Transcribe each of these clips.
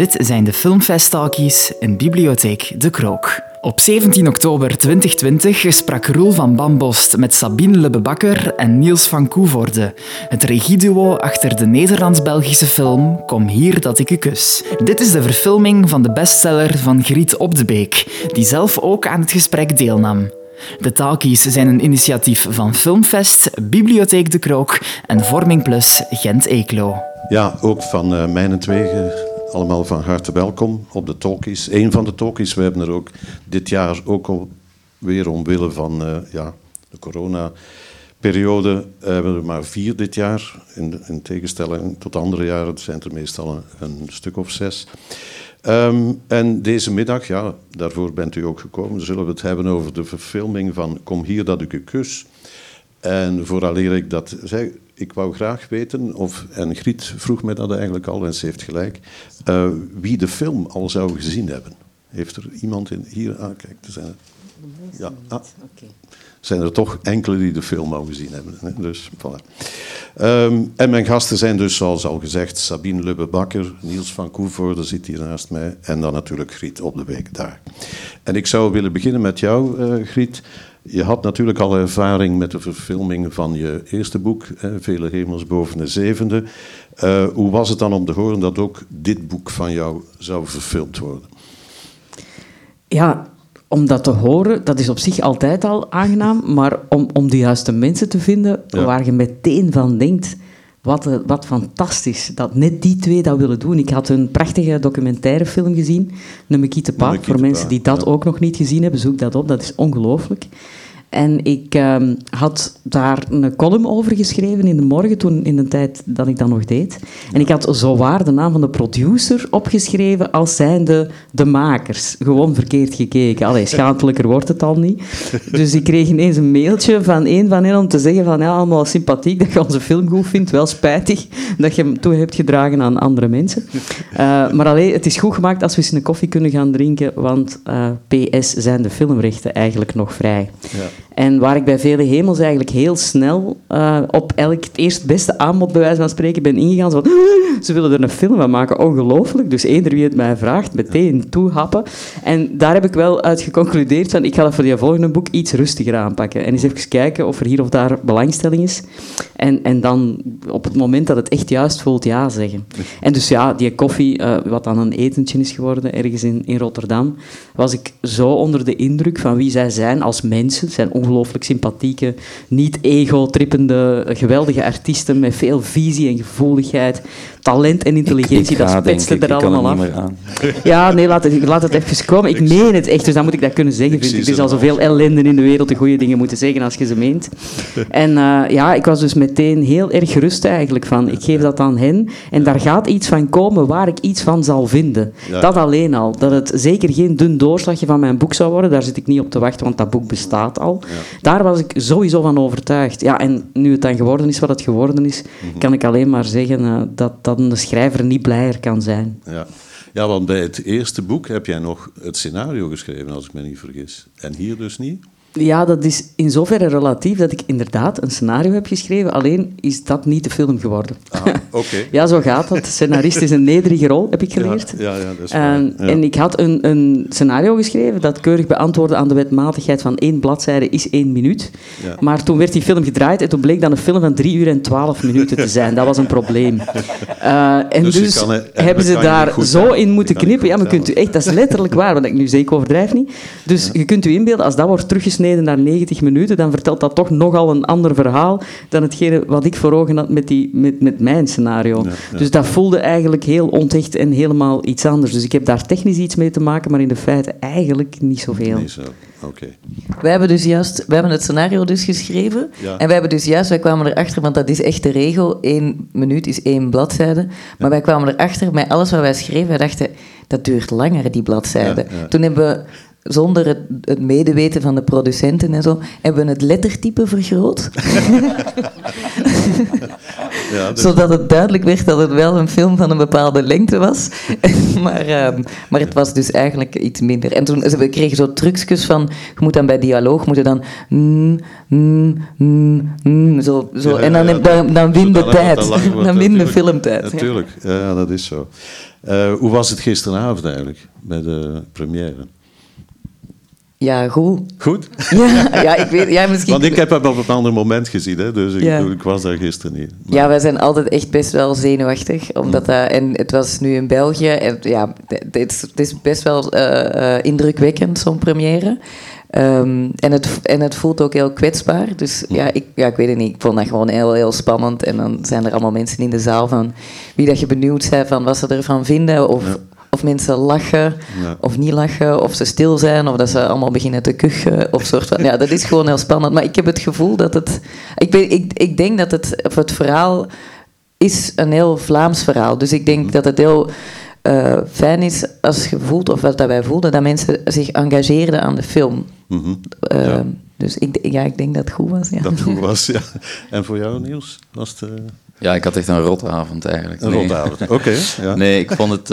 Dit zijn de Filmfest-talkies in Bibliotheek De Krook. Op 17 oktober 2020 sprak Roel van Bambost met Sabine Lebbebakker en Niels van Koevoorde, het regieduo achter de Nederlands-Belgische film Kom hier dat ik u kus. Dit is de verfilming van de bestseller van Griet Beek, die zelf ook aan het gesprek deelnam. De Talkies zijn een initiatief van Filmfest, Bibliotheek De Krook en Vorming Plus Gent-Eeklo. Ja, ook van uh, mijn tweeën allemaal van harte welkom op de talkies. Een van de talkies. We hebben er ook dit jaar ook al weer omwille van uh, ja, de corona-periode hebben we maar vier dit jaar. In, in tegenstelling tot andere jaren zijn er meestal een, stuk of zes. Um, en deze middag, ja, daarvoor bent u ook gekomen, zullen we het hebben over de verfilming van Kom hier dat ik u kus. En vooraleer ik dat zei, ik wou graag weten, of, en Griet vroeg mij dat eigenlijk al, en ze heeft gelijk, uh, wie de film al zou gezien hebben. Heeft er iemand in, hier, ah kijk, er zijn er, ja, ah, zijn er toch enkele die de film al gezien hebben. Hè? Dus, voilà. Um, en mijn gasten zijn dus, zoals al gezegd, Sabine Lubbe-Bakker, Niels van Koevoorde zit hier naast mij, en dan natuurlijk Griet op de week daar. En ik zou willen beginnen met jou, uh, Griet. Je had natuurlijk al ervaring met de verfilming van je eerste boek, hè, Vele Hemels boven de zevende. Uh, hoe was het dan om te horen dat ook dit boek van jou zou verfilmd worden? Ja, om dat te horen, dat is op zich altijd al aangenaam, maar om, om de juiste mensen te vinden ja. waar je meteen van denkt, wat, wat fantastisch dat net die twee dat willen doen. Ik had een prachtige documentaire film gezien, Nemekite Park. Voor mensen die dat ja. ook nog niet gezien hebben, zoek dat op. Dat is ongelooflijk. En ik um, had daar een column over geschreven in de morgen, toen, in de tijd dat ik dat nog deed. En ik had zo waar de naam van de producer opgeschreven als zijnde de makers. Gewoon verkeerd gekeken. Allee, schaamtelijker wordt het al niet. Dus ik kreeg ineens een mailtje van een van hen om te zeggen van ja, allemaal sympathiek dat je onze film goed vindt. Wel spijtig dat je hem toe hebt gedragen aan andere mensen. Uh, maar alleen, het is goed gemaakt als we eens een koffie kunnen gaan drinken, want uh, PS zijn de filmrechten eigenlijk nog vrij. Ja. En waar ik bij Vele Hemels eigenlijk heel snel uh, op elk het eerst beste aanbod, bij wijze van spreken, ben ingegaan. Zo van, ze willen er een film van maken, ongelooflijk. Dus eender wie het mij vraagt, meteen toehappen. En daar heb ik wel uit geconcludeerd van, ik ga dat voor die volgende boek iets rustiger aanpakken. En eens even kijken of er hier of daar belangstelling is. En, en dan op het moment dat het echt juist voelt, ja zeggen. En dus ja, die koffie, uh, wat dan een etentje is geworden, ergens in, in Rotterdam, was ik zo onder de indruk van wie zij zijn als mensen. Ongelooflijk sympathieke, niet ego-trippende, geweldige artiesten met veel visie en gevoeligheid, talent en intelligentie. Ik, ik dat spetste er allemaal af. Ja, nee, laat het, laat het even komen. Ik meen het echt, dus dan moet ik dat kunnen zeggen. Ik vind. Er is al zoveel ellende in de wereld, de goede dingen moeten zeggen als je ze meent. En uh, ja, ik was dus meteen heel erg gerust eigenlijk van, ik geef dat aan hen en daar gaat iets van komen waar ik iets van zal vinden. Ja. Dat alleen al. Dat het zeker geen dun doorslagje van mijn boek zou worden, daar zit ik niet op te wachten, want dat boek bestaat al. Ja. Daar was ik sowieso van overtuigd. Ja, en nu het dan geworden is wat het geworden is, mm -hmm. kan ik alleen maar zeggen uh, dat, dat een schrijver niet blijer kan zijn. Ja. ja, want bij het eerste boek heb jij nog het scenario geschreven, als ik me niet vergis. En hier dus niet? Ja, dat is in zoverre relatief dat ik inderdaad een scenario heb geschreven, alleen is dat niet de film geworden. Ah, okay. ja, zo gaat dat. Scenarist is een nederige rol, heb ik geleerd. Ja, ja, ja dat is en, ja. en ik had een, een, scenario geschreven dat keurig beantwoordde aan de wetmatigheid van één bladzijde is één minuut. Ja. Maar toen werd die film gedraaid en toen bleek dat een film van drie uur en twaalf minuten te zijn. Dat was een probleem. Uh, en dus, dus kan, hebben ze daar zo in moeten knippen. Ja, maar kunt u echt, dat is letterlijk waar, want ik nu zeker overdrijf niet. Dus je kunt u inbeelden, als dat wordt teruggesneden naar 90 minuten, dan vertelt dat toch nogal een ander verhaal dan hetgene wat ik voor ogen had met, die, met, met mijn scenario. Ja, ja. Dus dat voelde eigenlijk heel ontecht en helemaal iets anders. Dus ik heb daar technisch iets mee te maken, maar in de feiten eigenlijk niet zoveel. Niet zo. Okay. Wij hebben dus juist, we hebben het scenario dus geschreven. Ja. En wij hebben dus juist, wij kwamen erachter, want dat is echt de regel, één minuut is één bladzijde. Maar ja. wij kwamen erachter, met alles wat wij schreven, wij dachten, dat duurt langer, die bladzijde. Ja, Toen hebben we zonder het, het, medeweten van de producenten en zo, hebben we het lettertype vergroot. ja, dus... Zodat het duidelijk werd dat het wel een film van een bepaalde lengte was. maar, uh, maar het was dus eigenlijk iets minder. En toen we kregen zo trucjes van, je moet dan bij dialoog, moet je dan... Mm, mm, mm, mm, zo, zo. Ja, en dan, ja, dan, win de tijd. Dan, win de filmtijd. Natuurlijk, ja. ja, dat is zo. Uh, hoe was het gisteravond eigenlijk, bij de première? Ja, goed. Goed? Ja, ja, ik weet, ja misschien... Want ik heb hem op een ander moment gezien, hè, dus ik, ik was daar gisteren niet. Maar... Ja, wij zijn altijd echt best wel zenuwachtig. Omdat dat, en het was nu in België. En ja, het, het is best wel uh, uh, indrukwekkend, zo'n première. Um, en, het, en het voelt ook heel kwetsbaar. Dus ja ik, ja, ik weet het niet. Ik vond dat gewoon heel, heel spannend. En dan zijn er allemaal mensen in de zaal van wie dat je benieuwd zijn van wat ze ervan vinden. Of. Of mensen lachen ja. of niet lachen. Of ze stil zijn. Of dat ze allemaal beginnen te kuchen. Of soort van, ja, dat is gewoon heel spannend. Maar ik heb het gevoel dat het... Ik, ben, ik, ik denk dat het, het verhaal is een heel Vlaams verhaal. Dus ik denk dat het heel uh, fijn is als je voelt, of wat dat wij voelden, dat mensen zich engageerden aan de film. Mm -hmm. uh, ja. Dus ik, ja, ik denk dat het goed was. Ja. Dat het goed was, ja. En voor jou, Niels? Was het, uh... Ja, ik had echt een rotavond eigenlijk. Een nee. rotavond, oké. Okay, ja. Nee, ik vond het...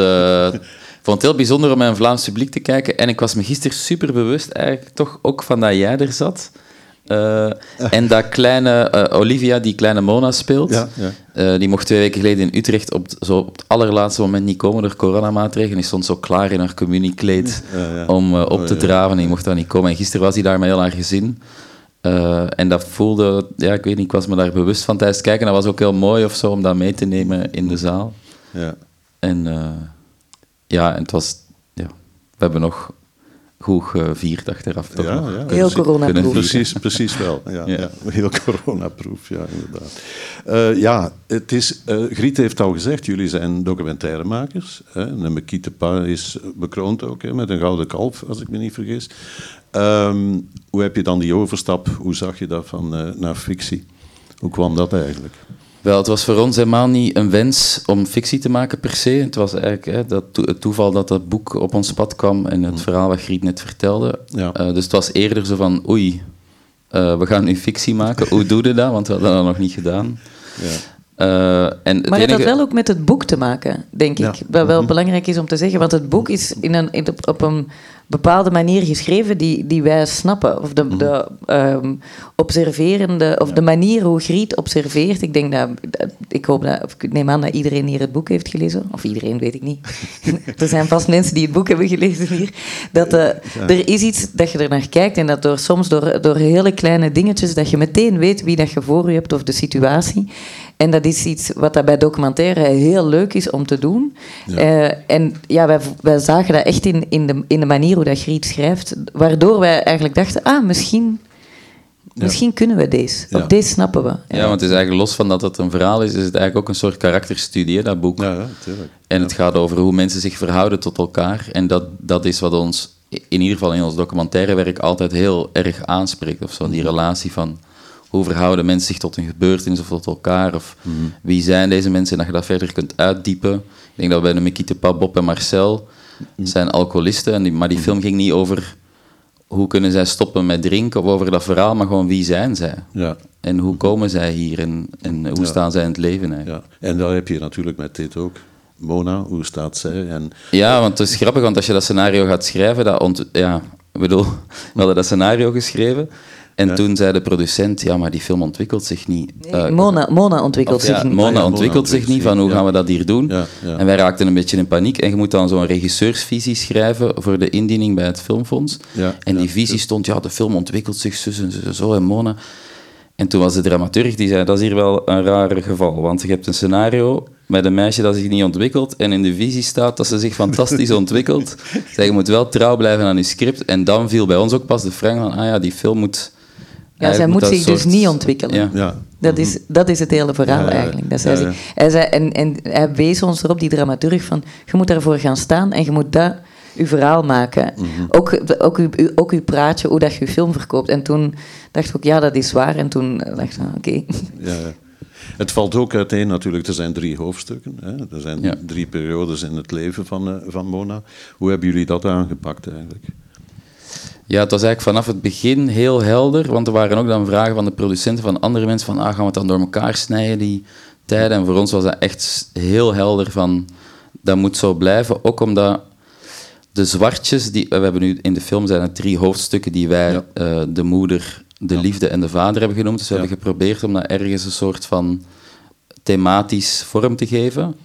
Ik vond het heel bijzonder om naar een Vlaams publiek te kijken. En ik was me gisteren super bewust eigenlijk toch ook van dat jij er zat. Uh, en dat kleine uh, Olivia, die kleine Mona speelt, ja, ja. Uh, die mocht twee weken geleden in Utrecht op, zo op het allerlaatste moment niet komen door coronamaatregelen. Die stond zo klaar in haar communiecleed ja, om op te draven en die mocht daar niet komen. En gisteren was hij daar met heel haar gezin. En dat voelde, ja, ik weet niet, ik was me daar bewust van tijdens het kijken. Dat was ook heel mooi of zo om dat mee te nemen in de zaal. Ja. En ja, en het was, ja, we hebben nog goed gevierd achteraf. Toch ja, ja. Heel coronaproof. Precies, precies wel. Ja, ja. Ja. Heel coronaproof, ja, inderdaad. Uh, ja, het is, uh, Griet heeft al gezegd, jullie zijn documentairemakers. Hè? En Pa is bekroond ook hè, met een gouden kalf, als ik me niet vergis. Um, hoe heb je dan die overstap, hoe zag je dat van uh, naar fictie? Hoe kwam dat eigenlijk? Wel, het was voor ons helemaal niet een wens om fictie te maken per se. Het was eigenlijk hè, dat to het toeval dat dat boek op ons pad kwam en het verhaal wat Griet net vertelde. Ja. Uh, dus het was eerder zo van, oei, uh, we gaan nu fictie maken. Hoe doe je dat? Want we hadden dat nog niet gedaan. Ja. Uh, en Maar het enige... had wel ook met het boek te maken, denk Ja. ik. Wat wel Mhm. belangrijk is om te zeggen. Want het boek is in een, in de- op een bepaalde manier geschreven die, die wij snappen. Of de, Mhm. de ehm, observerende, of de manier hoe Griet observeert. Ik denk dat, dat- ik hoop dat, of ik neem aan dat iedereen hier het boek heeft gelezen. Of iedereen, weet ik niet. er zijn vast mensen die het boek hebben gelezen hier. Dat eh, er is iets dat je er naar kijkt en dat door, soms door, door hele kleine dingetjes, dat je meteen weet wie dat je voor je hebt of de situatie. En dat is iets wat dat bij documentaire heel leuk is om te doen. Ja. Eh, en ja, wij, wij zagen dat echt in, in, de, in de manier hoe dat Griet schrijft, waardoor wij eigenlijk dachten, ah, misschien, misschien kunnen we deze. Ja. Of deze snappen we. Ja, want het is eigenlijk los van dat het een verhaal is, is het eigenlijk ook een soort karakterstudie, dat boek. Ja, ja, tuurlijk. En het gaat over hoe mensen zich verhouden tot elkaar. En dat, dat is wat ons, in ieder geval in ons documentaire werk, altijd heel erg aanspreekt. Of zo, die relatie van hoe verhouden mensen zich tot een gebeurtenis of tot elkaar. Of wie zijn deze mensen en dat je dat verder kunt uitdiepen. Ik denk dat bij de Mikite Pap, Bob en Marcel zijn alcoholisten. En die, maar die film ging niet over hoe kunnen zij stoppen met drinken of over dat verhaal, maar gewoon wie zijn zij. Ja, En hoe komen zij hier en, en hoe Ja. staan zij in het leven eigenlijk. ja. En daar heb je natuurlijk met dit ook. Mona, hoe staat zij? En, Ja, want het is grappig, want als je dat scenario gaat schrijven, dat ont ja, ik bedoel, we hadden dat scenario geschreven en Ja. toen zei de producent, ja, maar die film ontwikkelt zich niet. Eh, Mona, Mona ontwikkelt of zich ja, niet. Mona Ah, ja, Mona ontwikkelt zich niet, van hoe ja. gaan we dat hier doen? Ja, ja. En wij raakten een beetje in paniek en je moet dan zo'n regisseursvisie schrijven voor de indiening bij het Filmfonds. Ja, en die ja, visie stond, ja, de film ontwikkelt zich zo en zo, zo en Mona. En toen was de dramaturg die zei, dat is hier wel een raar geval, want je hebt een scenario met een meisje dat zich niet ontwikkelt en in de visie staat dat ze zich fantastisch ontwikkelt. Zeg, je moet wel trouw blijven aan je script. En dan viel bij ons ook pas de vraag van, ah ja, die film moet... Ja, zij moet zich dus niet ontwikkelen. Ja. ja. Dat is, dat is het hele verhaal Ja, ja, ja. eigenlijk. Dat zij Ja, ja. zich- hij zei, en, en hij wees ons erop, die dramaturg, van je moet daarvoor gaan staan en je moet dat je verhaal maken. Mhm. ook, ook, uw, uw- ook uw praatje, hoe dat je je film verkoopt. En toen dacht ik ook, ja, dat is waar. En toen dacht ik, ah, oké. Ja, ja. Het valt ook uiteen natuurlijk, er zijn drie hoofdstukken. Hè? Er zijn Ja. drie periodes in het leven van, eh, van Mona. Hoe hebben jullie dat aangepakt eigenlijk? Ja, het was eigenlijk vanaf het begin heel helder, want er waren ook dan vragen van de producenten van andere mensen van, ah, gaan we het dan door elkaar snijden, die tijden? En voor ons was dat echt heel helder van, dat moet zo blijven, ook omdat de zwartjes, die, we hebben nu in de film zijn het drie hoofdstukken die wij Ja. eh, de moeder, de liefde en de vader hebben genoemd, dus we Ja. hebben geprobeerd om dat ergens een soort van thematisch vorm te geven.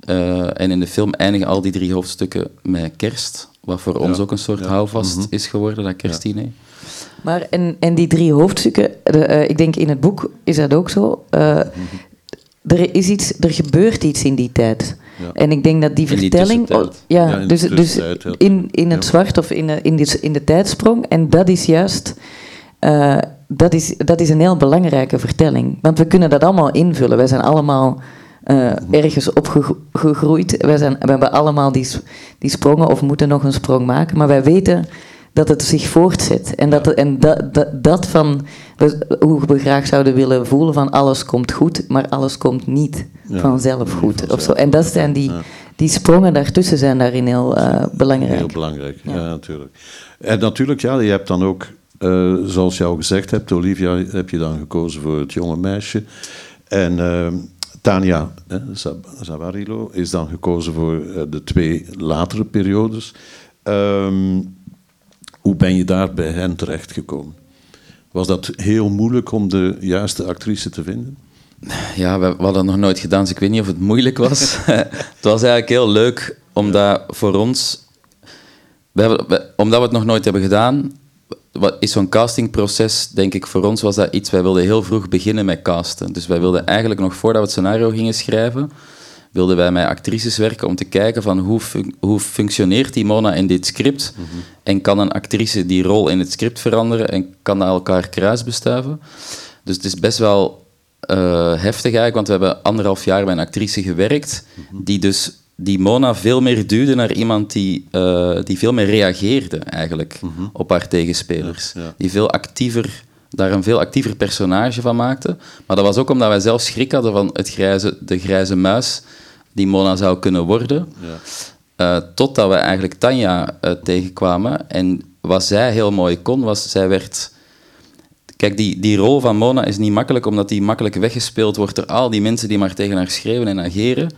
Eh, en in de film eindigen al die drie hoofdstukken met kerst. Wat voor ons ook een soort houvast Mhm. is geworden, dat kerstdiner. Maar en, en die drie hoofdstukken, de, eh, ik denk in het boek is dat ook zo. eh, er, is iets, er gebeurt iets in die tijd. Ja. En ik denk dat die In die vertelling. ja, Ja, in dus, dus in, in het Ja. zwart of in de, in, de, in de tijdsprong. En dat is juist. eh, dat, is, dat is een heel belangrijke vertelling. Want we kunnen dat allemaal invullen. Wij zijn allemaal eh, ergens opgegroeid. Wij, zijn, we hebben allemaal die, die sprongen of moeten nog een sprong maken. Maar wij weten dat het zich voortzet. En dat, en dat, dat, dat van we- hoe we graag zouden willen voelen van alles komt goed, maar alles komt niet Ja, vanzelf goed. Of vanzelf zo. En dat zijn die, Ja. die sprongen daartussen zijn daarin heel eh, belangrijk. Heel belangrijk, ja. Ja. natuurlijk. En natuurlijk, ja, je hebt dan ook, eh, zoals je al gezegd hebt, Olivia, heb je dan gekozen voor het jonge meisje. En eh, Tania Zavarilo is dan gekozen voor eh, de twee latere periodes. Ehm, hoe ben je daar bij hen terechtgekomen? Was dat heel moeilijk om de juiste actrice te vinden? Ja, we, we hadden nog nooit gedaan, dus ik weet niet of het moeilijk was. het was eigenlijk heel leuk, omdat voor ons... We hebben, we- omdat we het nog nooit hebben gedaan, wat is zo'n castingproces, denk ik, voor ons was dat iets... Wij wilden heel vroeg beginnen met casten. Dus wij wilden eigenlijk nog voordat we het scenario gingen schrijven, wilden wij met actrices werken om te kijken van hoe, fun- hoe functioneert die Mona in dit script en kan een actrice die rol in het script veranderen en kan dat elkaar kruisbestuiven. Dus het is best wel eh, heftig eigenlijk, want we hebben anderhalf jaar bij een actrice gewerkt die dus die Mona veel meer duwde naar iemand die, eh, die veel meer reageerde eigenlijk op haar tegenspelers. Ja, ja. Die veel actiever, daar een veel actiever personage van maakte. Maar dat was ook omdat wij zelf schrik hadden van het grijze, de grijze muis die Mona zou kunnen worden. Ja. Eh, totdat we eigenlijk Tanja eh, tegenkwamen. En wat zij heel mooi kon, was zij werd... Kijk, die, die rol van Mona is niet makkelijk, omdat die makkelijk weggespeeld wordt door al die mensen die maar tegen haar schreeuwen en ageren.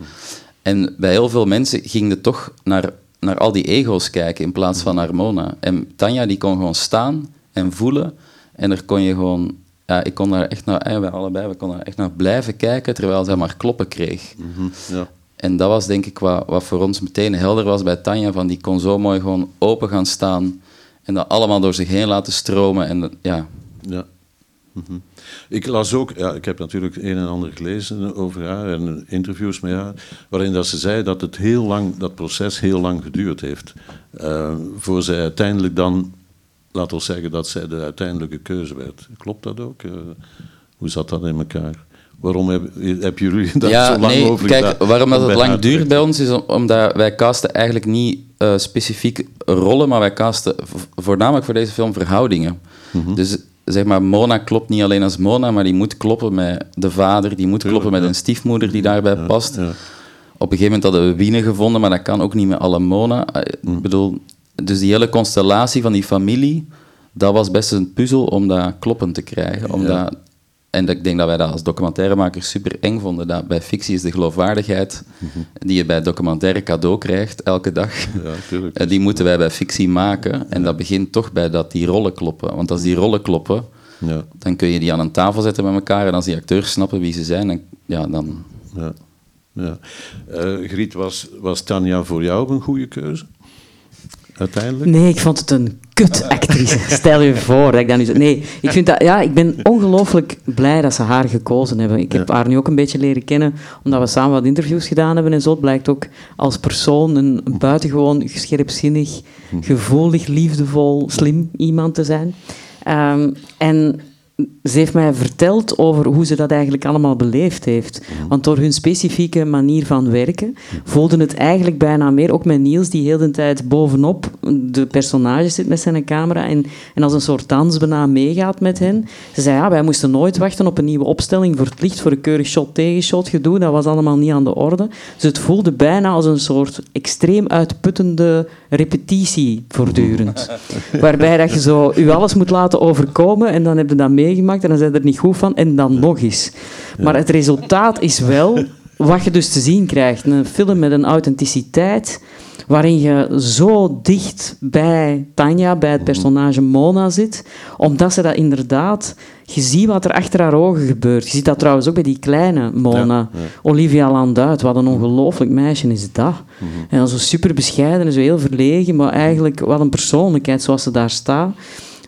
En bij heel veel mensen ging het toch naar, naar al die ego's kijken in plaats van naar Mona. En Tanja die kon gewoon staan en voelen. En er kon je gewoon... Ja, ik kon daar echt naar... eh, wij allebei, we konden daar echt naar blijven kijken, terwijl zij maar kloppen kreeg. Mhm, ja. En dat was denk ik wat, wat voor ons meteen helder was bij Tanja, van die kon zo mooi gewoon open gaan staan en dat allemaal door zich heen laten stromen. En dat- ja, Ja. Mhm. Ik las ook, ja, ik heb natuurlijk een en ander gelezen over haar en interviews met haar, waarin dat ze zei dat het heel lang, dat proces heel lang geduurd heeft. eh, voor zij uiteindelijk dan, laten we zeggen dat zij de uiteindelijke keuze werd. Klopt dat ook? Eh, hoe zat dat in elkaar? Waarom heb, heb jullie daar ja zo lang nee, over kijk, gedaan waarom dat het lang duurt bij ons, is om- omdat wij casten eigenlijk niet eh, specifiek rollen, maar wij casten vo- voornamelijk voor deze film verhoudingen. Mhm. Dus zeg maar, Mona klopt niet alleen als Mona, maar die moet kloppen met de vader, die moet kloppen met een stiefmoeder die daarbij past. Op een gegeven moment hadden we Wiene gevonden, maar dat kan ook niet met alle Mona. Eh, Mm. Ik bedoel, dus die hele constellatie van die familie, dat was best een puzzel om dat kloppend te krijgen. Omdat, En dat- ik denk dat wij dat als documentairemakers super eng vonden. Dat bij fictie is de geloofwaardigheid die je bij documentaire cadeau krijgt elke dag. Ja, eh, Die moeten wij bij fictie maken. En dat begint toch bij dat die rollen kloppen. Want als die rollen kloppen, Ja, dan kun je die aan een tafel zetten met elkaar. En als die acteurs snappen wie ze zijn, dan, ja, dan ja. ja. Eh, Griet, was, was Tanja voor jou een goede keuze? Uiteindelijk? Nee, ik vond het een kutactrice. Stel je voor dat ik dat nu... zeg. Nee, ik, vind dat, ja, ik ben ongelooflijk blij dat ze haar gekozen hebben. Ik heb haar nu ook een beetje leren kennen, omdat we samen wat interviews gedaan hebben en zo. Het blijkt ook als persoon een buitengewoon scherpzinnig, gevoelig, liefdevol, slim iemand te zijn. Ehm, en ze heeft mij verteld over hoe ze dat eigenlijk allemaal beleefd heeft. Want door hun specifieke manier van werken voelde het eigenlijk bijna meer, ook met Niels, die heel de tijd bovenop de personages zit met zijn camera en, en als een soort dans bijna meegaat met hen. Ze zei, ja, wij moesten nooit wachten op een nieuwe opstelling voor het licht, voor een keurig shot-tegen-shot gedoe. Dat was allemaal niet aan de orde. Dus het voelde bijna als een soort extreem uitputtende repetitie voortdurend. Waarbij dat je zo je alles moet laten overkomen en dan heb je dat meegemaakt en dan zijn er niet goed van en dan nog eens. Maar het resultaat is wel wat je dus te zien krijgt. Een film met een authenticiteit waarin je zo dicht bij Tanja, bij het personage Mona zit, omdat ze dat inderdaad... Je ziet wat er achter haar ogen gebeurt. Je ziet dat trouwens ook bij die kleine Mona. Olivia Landuit, wat een ongelooflijk meisje is dat. En dan zo super bescheiden en zo heel verlegen, maar eigenlijk wat een persoonlijkheid zoals ze daar staat.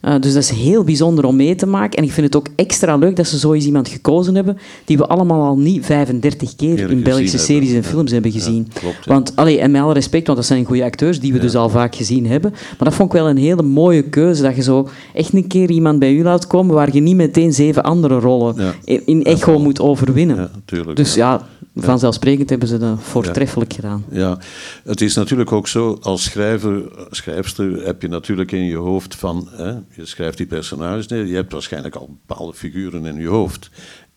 Uh, dus dat is heel bijzonder om mee te maken. En ik vind het ook extra leuk dat ze zo eens iemand gekozen hebben die we allemaal al niet 35 keer in Belgische series en films hebben gezien. Ja, klopt, want, allee, en met alle respect, want dat zijn goede acteurs die we dus al vaak gezien hebben. Maar dat vond ik wel een hele mooie keuze, dat je zo echt een keer iemand bij u laat komen waar je niet meteen zeven andere rollen in echo moet overwinnen. Dus ja vanzelfsprekend hebben ze dat voortreffelijk gedaan. Ja, het is natuurlijk ook zo, als schrijver, schrijfster heb je natuurlijk in je hoofd van, hè, je schrijft die personages neer, je hebt waarschijnlijk al bepaalde figuren in je hoofd.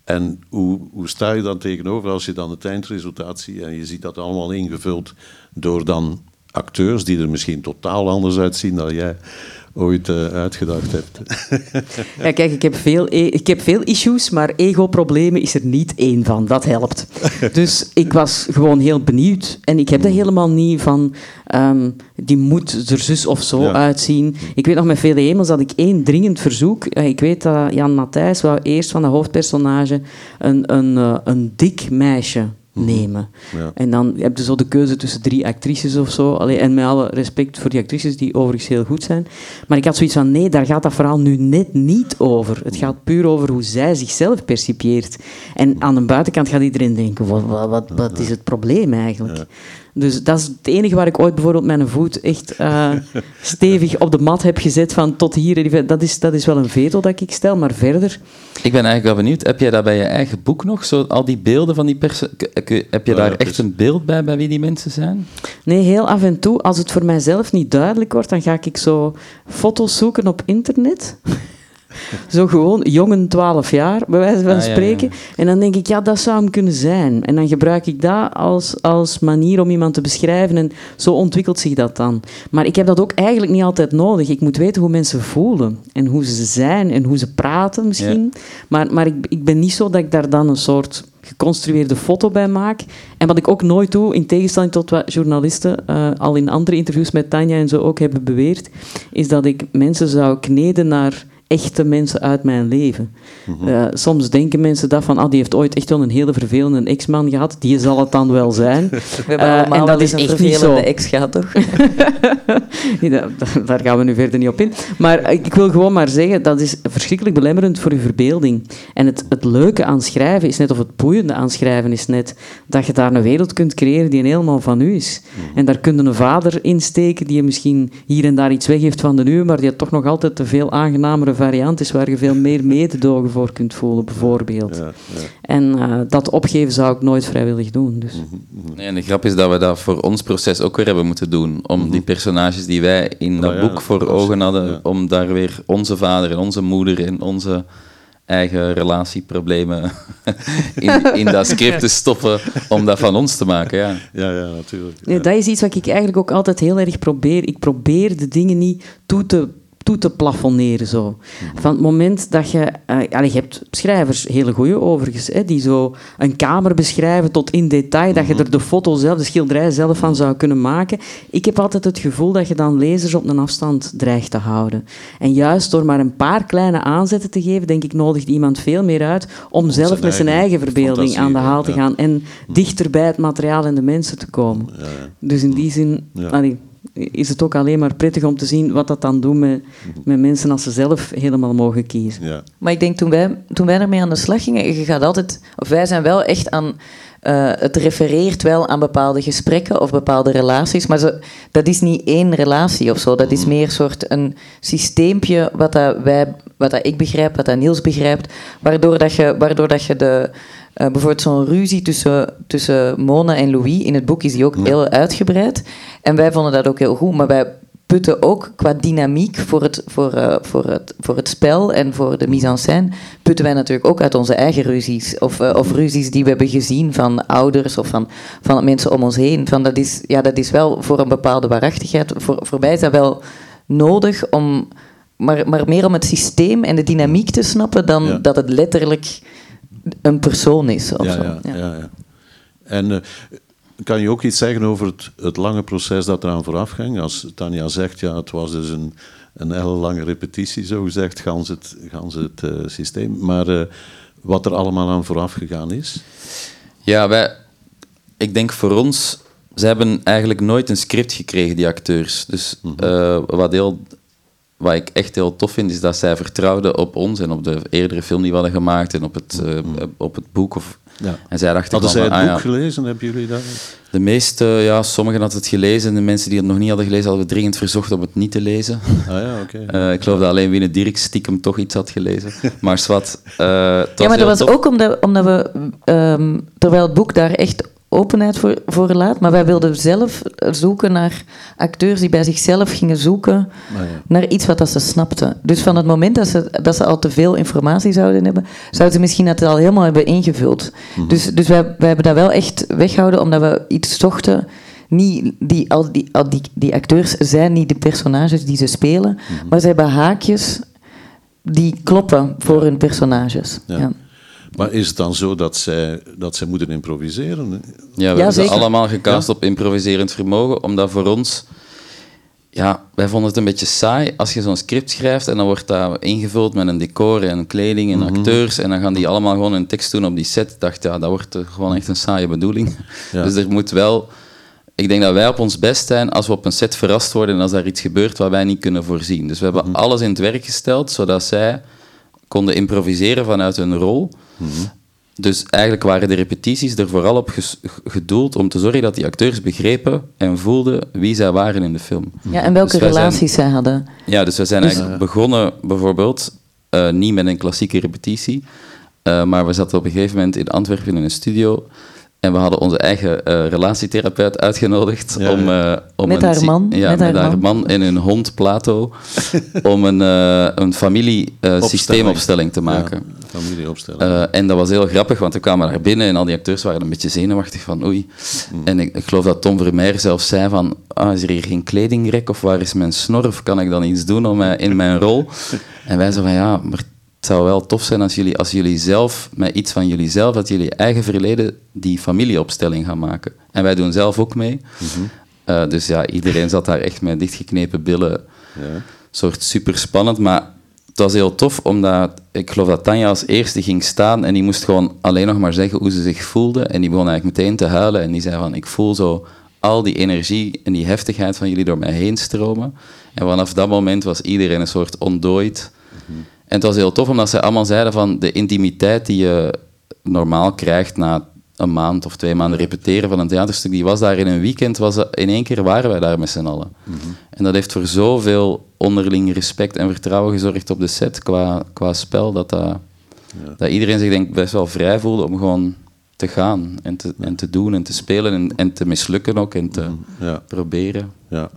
En hoe, hoe sta je dan tegenover als je dan het eindresultaat ziet en je ziet dat allemaal ingevuld door dan acteurs die er misschien totaal anders uitzien dan jij ooit uh, uitgedacht hebt. ja, kijk, ik heb, veel, e- ik heb veel issues, maar ego-problemen is er niet één van. Dat helpt. Dus ik was gewoon heel benieuwd. En ik heb dat helemaal niet van... Um, die moet er zus of zo uitzien. Ik weet nog met Vele Hemels dat ik één dringend verzoek... Eh, ik weet dat Jan Matthijs wou eerst van de hoofdpersonage een, een, uh, een dik meisje. Nemen. Ja. En dan heb je zo de keuze tussen drie actrices of zo. Allee, en met alle respect voor die actrices, die overigens heel goed zijn. Maar ik had zoiets van, nee, daar gaat dat verhaal nu net niet over. Het gaat puur over hoe zij zichzelf percipieert. En aan de buitenkant gaat iedereen denken, wat, wat, wat is het probleem eigenlijk? Dus dat is het enige waar ik ooit bijvoorbeeld mijn voet echt uh, stevig op de mat heb gezet van tot hier. Dat is, dat is wel een veto dat ik stel, maar verder... Ik ben eigenlijk wel benieuwd, heb jij dat bij je eigen boek nog? Zo, al die beelden van die personen? Heb je daar echt een beeld bij, bij wie die mensen zijn? Nee, heel af en toe. Als het voor mijzelf niet duidelijk wordt, dan ga ik zo foto's zoeken op internet. Zo gewoon, jongen 12 jaar, bij wijze van ah, spreken. En dan denk ik, ja, dat zou hem kunnen zijn. En dan gebruik ik dat als, als manier om iemand te beschrijven. En zo ontwikkelt zich dat dan. Maar ik heb dat ook eigenlijk niet altijd nodig. Ik moet weten hoe mensen voelen. En hoe ze zijn en hoe ze praten misschien. Maar, maar ik, ik ben niet zo dat ik daar dan een soort geconstrueerde foto bij maak. En wat ik ook nooit doe, in tegenstelling tot wat journalisten uh, al in andere interviews met Tanja en zo ook hebben beweerd, is dat ik mensen zou kneden naar echte mensen uit mijn leven. Mhm. Eh, soms denken mensen dat van, ah, die heeft ooit echt wel een hele vervelende ex-man gehad. Die zal het dan wel zijn. We hebben uh, allemaal en dat is een vervelende ex gehad, toch? daar gaan we nu verder niet op in. Maar ik wil gewoon maar zeggen, dat is verschrikkelijk belemmerend voor je verbeelding. En het, het leuke aan schrijven is net, of het boeiende aan schrijven is net, dat je daar een wereld kunt creëren die helemaal van u is. Mhm. En daar kun je een vader insteken die je misschien hier en daar iets weggeeft van de uwe, maar die toch nog altijd te veel aangenamere variant is waar je veel meer mededogen voor kunt voelen, bijvoorbeeld. Ja, ja. En uh, dat opgeven zou ik nooit vrijwillig doen. Dus. Mhm, mhm. Nee, en de grap is dat we dat voor ons proces ook weer hebben moeten doen. Om mhm. die personages die wij in dat oh boek voor ogen hadden, om daar weer onze vader en onze moeder en onze eigen relatieproblemen in, in dat script te stoppen om dat van ons te maken. Ja, ja, ja natuurlijk. Nee, dat is iets wat ik eigenlijk ook altijd heel erg probeer. Ik probeer de dingen niet toe te toe te plafonneren. Zo. Van het moment dat je... Uh, je hebt schrijvers, hele goeie overigens, hè, die zo een kamer beschrijven tot in detail, dat je er de foto zelf, de schilderij zelf van zou kunnen maken. Ik heb altijd het gevoel dat je dan lezers op een afstand dreigt te houden. En juist door maar een paar kleine aanzetten te geven, denk ik, nodigt iemand veel meer uit om, zelf met zijn eigen verbeelding aan de haal te gaan en dichter bij het materiaal en de mensen te komen. Ja, Dus in die zin... Allee, is het ook alleen maar prettig om te zien wat dat dan doet met, met mensen als ze zelf helemaal mogen kiezen. Ja. Maar ik denk, toen wij, toen wij ermee aan de slag gingen, je gaat altijd, of wij zijn wel echt aan, uh, het refereert wel aan bepaalde gesprekken of bepaalde relaties, maar zo, dat is niet één relatie of zo. Dat is meer een soort een systeempje wat, dat wij, wat dat ik begrijp, wat dat Niels begrijpt, waardoor, dat je, waardoor dat je de uh, bijvoorbeeld zo'n ruzie tussen, tussen Mona en Louis, in het boek is die ook heel uitgebreid. En wij vonden dat ook heel goed, maar wij putten ook qua dynamiek voor het, voor, uh, voor het, voor het spel en voor de mise en scène, putten wij natuurlijk ook uit onze eigen ruzies. Of, uh, of ruzies die we hebben gezien van ouders of van, van mensen om ons heen. Van dat, is, ja, dat is wel voor een bepaalde waarachtigheid. Voor, voor mij is dat wel nodig om... Maar, maar meer om het systeem en de dynamiek te snappen dan dat het letterlijk een persoon is. Of ja, zo. Ja, ja. ja. En uh, kan je ook iets zeggen over het, het lange proces dat eraan vooraf ging? Als Tanja zegt, ja, het was dus een, een hele lange repetitie, zo gezegd, gans het, gans het uh, systeem. Maar uh, wat er allemaal aan vooraf gegaan is? Ja, wij, ik denk voor ons, ze hebben eigenlijk nooit een script gekregen, die acteurs. Dus mm -hmm. uh, wat heel wat ik echt heel tof vind, is dat zij vertrouwden op ons en op de eerdere film die we hadden gemaakt en op het, uh, op het boek. Of, ja. En zij dachten hadden zij het boek ah, ja, gelezen? Hebben jullie dat? De meeste, ja, sommigen hadden het gelezen. De mensen die het nog niet hadden gelezen, hadden we dringend verzocht om het niet te lezen. Ah ja, oké. Okay. Uh, ik geloof dat alleen Wine Dirk stiekem toch iets had gelezen. Maar zwart. Uh, ja, maar dat was tof. ook omdat, omdat we, um, terwijl het boek daar echt openheid voor, voor laat. Maar wij wilden zelf zoeken naar acteurs die bij zichzelf gingen zoeken Ah, ja. naar iets wat dat ze snapten. Dus van het moment dat ze, dat ze al te veel informatie zouden hebben, zouden ze misschien dat al helemaal hebben ingevuld. Mhm. Dus, dus wij, wij hebben dat wel echt weggehouden, omdat we iets zochten. Niet die, al die, al die, die acteurs zijn niet de personages die ze spelen, Mhm. maar ze hebben haakjes die kloppen voor hun personages. Ja. Ja. Maar is het dan zo dat zij, dat zij moeten improviseren? Ja, we Ja, hebben allemaal gecast op improviserend vermogen, omdat voor ons... Ja, wij vonden het een beetje saai als je zo'n script schrijft en dan wordt dat ingevuld met een decor en kleding en Mhm. acteurs en dan gaan die allemaal gewoon een tekst doen op die set. Ik dacht, ja, dat wordt eh, gewoon echt een saaie bedoeling. Ja. Dus er moet wel... Ik denk dat wij op ons best zijn als we op een set verrast worden en als daar iets gebeurt wat wij niet kunnen voorzien. Dus we hebben Mhm. alles in het werk gesteld, zodat zij konden improviseren vanuit hun rol. Mhm. Dus eigenlijk waren de repetities er vooral op ges- gedoeld om te zorgen dat die acteurs begrepen en voelden wie zij waren in de film. Ja, en welke Dus zijn- relaties zij hadden. Ja, dus we zijn eigenlijk begonnen bijvoorbeeld eh, niet met een klassieke repetitie, eh, maar we zaten op een gegeven moment in Antwerpen in een studio en we hadden onze eigen eh, relatietherapeut uitgenodigd Ja, om, eh, om Met een haar man, ja, met met, haar haar man. man en hun hond Plato om een, eh een familie-systeemopstelling te maken. Ja, familieopstelling. Eh, en dat was heel grappig, want we kwamen daar binnen en al die acteurs waren een beetje zenuwachtig van oei. En ik, ik geloof dat Tom Vermeer zelf zei van, ah, is er hier geen kledingrek of waar is mijn snor of kan ik dan iets doen om in mijn rol? En wij zo van ja, maar het zou wel tof zijn als jullie, als jullie zelf, met iets van jullie zelf, dat jullie eigen verleden die familieopstelling gaan maken. En wij doen zelf ook mee. Eh, dus ja, iedereen zat daar echt met dichtgeknepen billen ja. soort super spannend, maar het was heel tof, omdat ik geloof dat Tanja als eerste ging staan en die moest gewoon alleen nog maar zeggen hoe ze zich voelde. En die begon eigenlijk meteen te huilen en die zei van, ik voel zo al die energie en die heftigheid van jullie door mij heen stromen. En vanaf dat moment was iedereen een soort ontdooid. En het was heel tof, omdat zij allemaal zeiden van de intimiteit die je normaal krijgt na een maand of twee maanden repeteren van een theaterstuk, die was daar in een weekend, was dat- in één keer waren wij daar met z'n allen. En dat heeft voor zoveel onderling respect en vertrouwen gezorgd op de set qua, qua spel, dat, dat, dat iedereen zich denk best wel vrij voelde om gewoon te gaan en te, en te doen en te spelen en, en te mislukken ook en te Ja, proberen. Ja.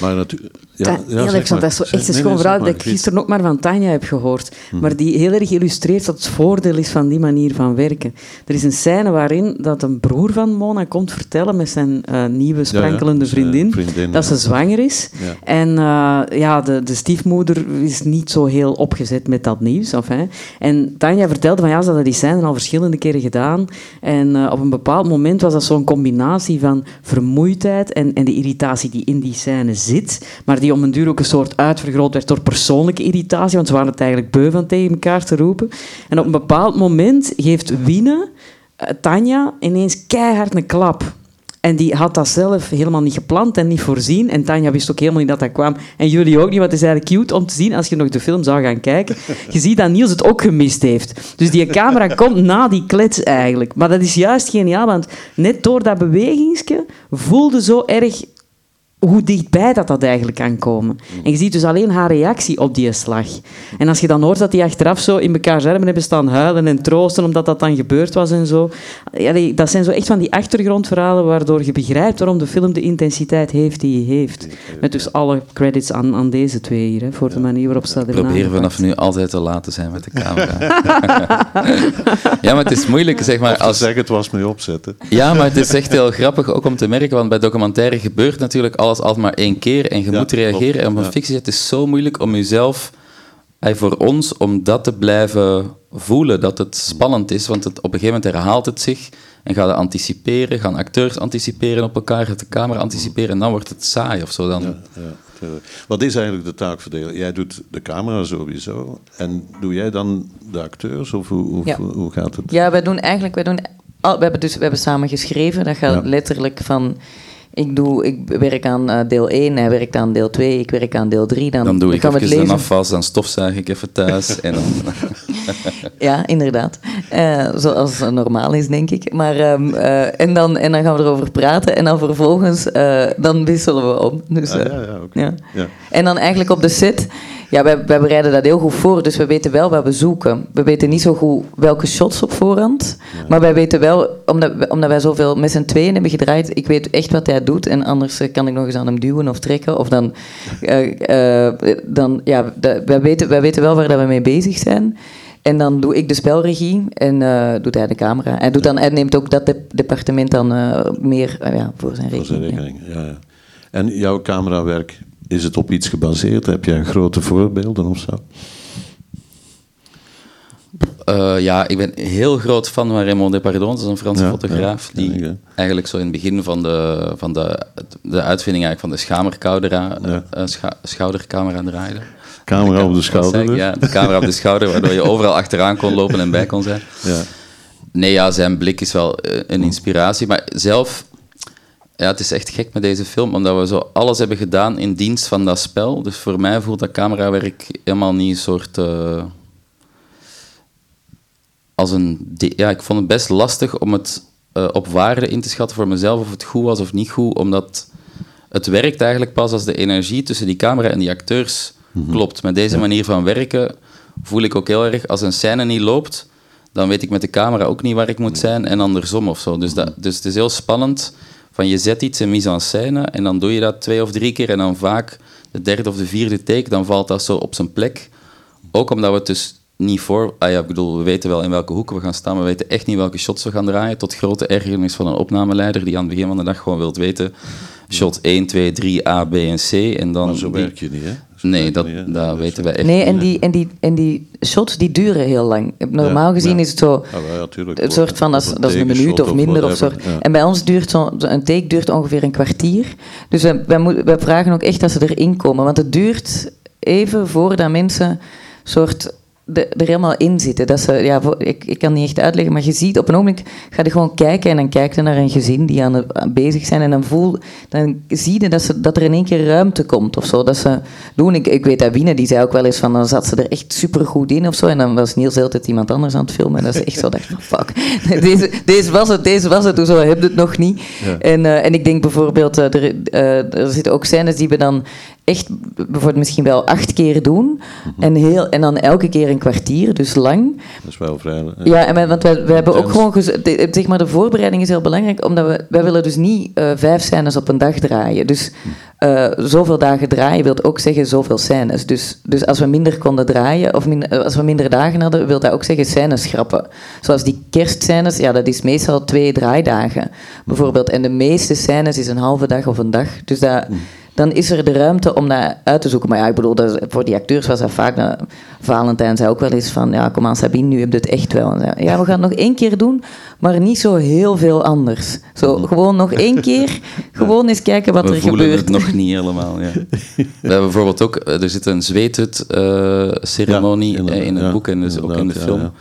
Maar natuurlijk... Ja, heel erg, dat Zeg- echt een schoon nee, verhaal dat ik gisteren ook maar van Tanja heb gehoord. Maar die heel erg illustreert wat het voordeel is van die manier van werken. Er is een scène waarin dat een broer van Mona komt vertellen met zijn eh, nieuwe sprankelende vriendin, vriendin, dat ja. ze zwanger is. Ja. En eh, ja, de, de stiefmoeder is niet zo heel opgezet met dat nieuws. Of, hè. En Tanja vertelde van ja, ze hadden die scène al verschillende keren gedaan. En eh, op een bepaald moment was dat zo'n combinatie van vermoeidheid en, en de irritatie die in die scène zit, maar die om een duur ook een soort uitvergroot werd door persoonlijke irritatie, want ze waren het eigenlijk beu van tegen elkaar te roepen. En op een bepaald moment geeft Wiene eh, Tanja ineens keihard een klap. En die had dat zelf helemaal niet gepland en niet voorzien. En Tanja wist ook helemaal niet dat dat kwam. En jullie ook niet, want het is eigenlijk cute om te zien als je nog de film zou gaan kijken. Je ziet dat Niels het ook gemist heeft. Dus die camera komt na die klets eigenlijk. Maar dat is juist geniaal, want net door dat bewegingsje voelde zo erg hoe dichtbij dat, dat eigenlijk kan komen. En je ziet dus alleen haar reactie op die slag. En als je dan hoort dat die achteraf zo in elkaar armen hebben staan huilen en troosten omdat dat dan gebeurd was en zo. Ja, dat zijn zo echt van die achtergrondverhalen waardoor je begrijpt waarom de film de intensiteit heeft die hij heeft. Met dus alle credits aan, aan deze twee hier, hè, voor de manier waarop ze dat hebben Probeer vanaf nu altijd te laat te zijn met de camera. ja, maar het is moeilijk, zeg maar, Als zeg het was mee opzetten. Ja, maar het is echt heel grappig ook om te merken, want bij documentaire gebeurt natuurlijk alles altijd maar één keer en je Ja, moet reageren. klopt, En op een ja. fictie het is zo moeilijk om jezelf, eh, voor ons, om dat te blijven voelen, dat het spannend is, want het, op een gegeven moment herhaalt het zich En ga je anticiperen, gaan acteurs anticiperen op elkaar, gaat de camera anticiperen en dan wordt het saai of zo. Dan. Ja, ja, Wat is eigenlijk de taakverdeling? Jij doet de camera sowieso. En doe jij dan de acteurs? Of hoe, hoe, Ja. hoe gaat het? Ja, wij doen eigenlijk, wij doen, al, we, hebben dus, we hebben samen geschreven. Dat gaat Ja. letterlijk van, ik, doe, ik werk aan eh, deel 1, hij werkt aan deel 2, ik werk aan deel 3. Dan, Dan doe ik gaan we het even een lezen. afwas, dan stofzuig ik even thuis. en dan, Ja, inderdaad. Eh, zoals het normaal is, denk ik. Maar, ehm, eh, en, dan, en dan gaan we erover praten en dan vervolgens eh, dan wisselen we om. Dus, Ah, eh, ja, ja, oké. ja. Ja. En dan eigenlijk op de set, ja, wij, wij bereiden dat heel goed voor, dus we weten wel wat we zoeken. We weten niet zo goed welke shots op voorhand, maar wij weten wel, omdat, we- omdat wij zoveel met z'n tweeën hebben gedraaid, ik weet echt wat hij doet en anders eh, kan ik nog eens aan hem duwen of trekken. Of dan, eh, dan ja, wij, weten, wij weten wel waar dat we mee bezig zijn. En dan doe ik de spelregie en doet hij de camera. Hij, doet dan, hij neemt ook dat de- departement dan meer ja, voor zijn Voor zijn rekening. ja. rekening. Ja. Ja, En jouw camerawerk, is het op iets gebaseerd? Heb jij grote voorbeelden of zo? Eh, ja, ik ben heel groot fan van Raymond Depardon, dat is een Franse Ja, fotograaf, ja, die ja. eigenlijk zo in het begin van de, van de, de uitvinding eigenlijk van de schamercamera, Ja. eh, scha- schoudercamera draaide. Camera op de schouder dus? Ja, de camera op de schouder, waardoor je overal achteraan kon lopen en bij kon zijn. Ja. Nee, ja, zijn blik is wel eh, een inspiratie. Maar zelf, ja, het is echt gek met deze film, omdat we zo alles hebben gedaan in dienst van dat spel. Dus voor mij voelt dat camerawerk helemaal niet een soort. eh, als een. Ja, ik vond het best lastig om het eh, op waarde in te schatten voor mezelf of het goed was of niet goed, omdat het werkt eigenlijk pas als de energie tussen die camera en die acteurs klopt. Met deze manier van werken voel ik ook heel erg, als een scène niet loopt, dan weet ik met de camera ook niet waar ik moet zijn en andersom of zo. Dus, dat, dus het is heel spannend van je zet iets in mise en scène en dan doe je dat twee of drie keer en dan vaak de derde of de vierde take, dan valt dat zo op zijn plek. Ook omdat we het dus niet voor... Ah ja, ik bedoel, we weten wel in welke hoeken we gaan staan, maar we weten echt niet welke shots we gaan draaien. Tot grote ergernis van een opnameleider die aan het begin van de dag gewoon wilt weten... Shot 1, 2, 3, A, B en C. En dan Maar zo die- werk je niet, hè? Zo Nee, dat, niet, hè? dat Dus, weten wij echt Nee, niet. en die, en, die, en die shots die duren heel lang. Normaal Ja, gezien ja. is het zo... Ah, ja, tuurlijk. Het soort van, dat is, Of dat is een minuut of minder of zo. En bij ons duurt zo, een take duurt ongeveer een kwartier. Dus wij, wij, moet- wij vragen ook echt dat ze erin komen. Want het duurt even voordat mensen soort de, er helemaal in zitten. Dat ze, ja, voor- ik, ik kan niet echt uitleggen, maar je ziet op een ogenblik ga je gewoon kijken en dan kijk je naar een gezin die aan, aan bezig zijn en dan voel dan zie je dat, ze, dat er in één keer ruimte komt of zo. Dat ze doen. Ik, ik weet dat Wiener, die zei ook wel eens van dan zat ze er echt super goed in of zo en dan was Niels altijd iemand anders aan het filmen en dat is echt zo dacht van fuck. Deze, deze was het, deze was het, hoezo heb je het nog niet? Ja. En, eh, en ik denk bijvoorbeeld, eh, er, eh, er zitten ook scènes die we dan echt bijvoorbeeld misschien wel acht keer doen. Mhm. en, heel, en dan elke keer een kwartier, dus lang. Dat is wel vrij... Ja, en wij, want wij hebben ook gewoon... de- zeg maar, de voorbereiding is heel belangrijk, omdat we... Wij willen dus niet eh, vijf scènes op een dag draaien. Dus eh, zoveel dagen draaien wil ook zeggen zoveel scènes. Dus, dus als we minder konden draaien, of eh, als we minder dagen hadden, wil dat ook zeggen scènes schrappen. Zoals die kerstscènes, ja, dat is meestal twee draaidagen. Bijvoorbeeld, en de meeste scènes is een halve dag of een dag. Dus dat... Dan is er de ruimte om dat uit te zoeken. Maar ja, ik bedoel, dat voor die acteurs was dat vaak... nou, Valentijn zei ook wel eens van... Ja, kom aan Sabine, nu heb je het echt wel. Ja, we gaan het nog één keer doen, maar niet zo heel veel anders. Zo, gewoon nog één keer. Gewoon eens kijken wat we er voelen gebeurt. het nog niet helemaal. Ja. We hebben bijvoorbeeld ook, eh, er zit een zweethut-ceremonie Ja, inderdaad, in het ja, boek en dus ook in de film.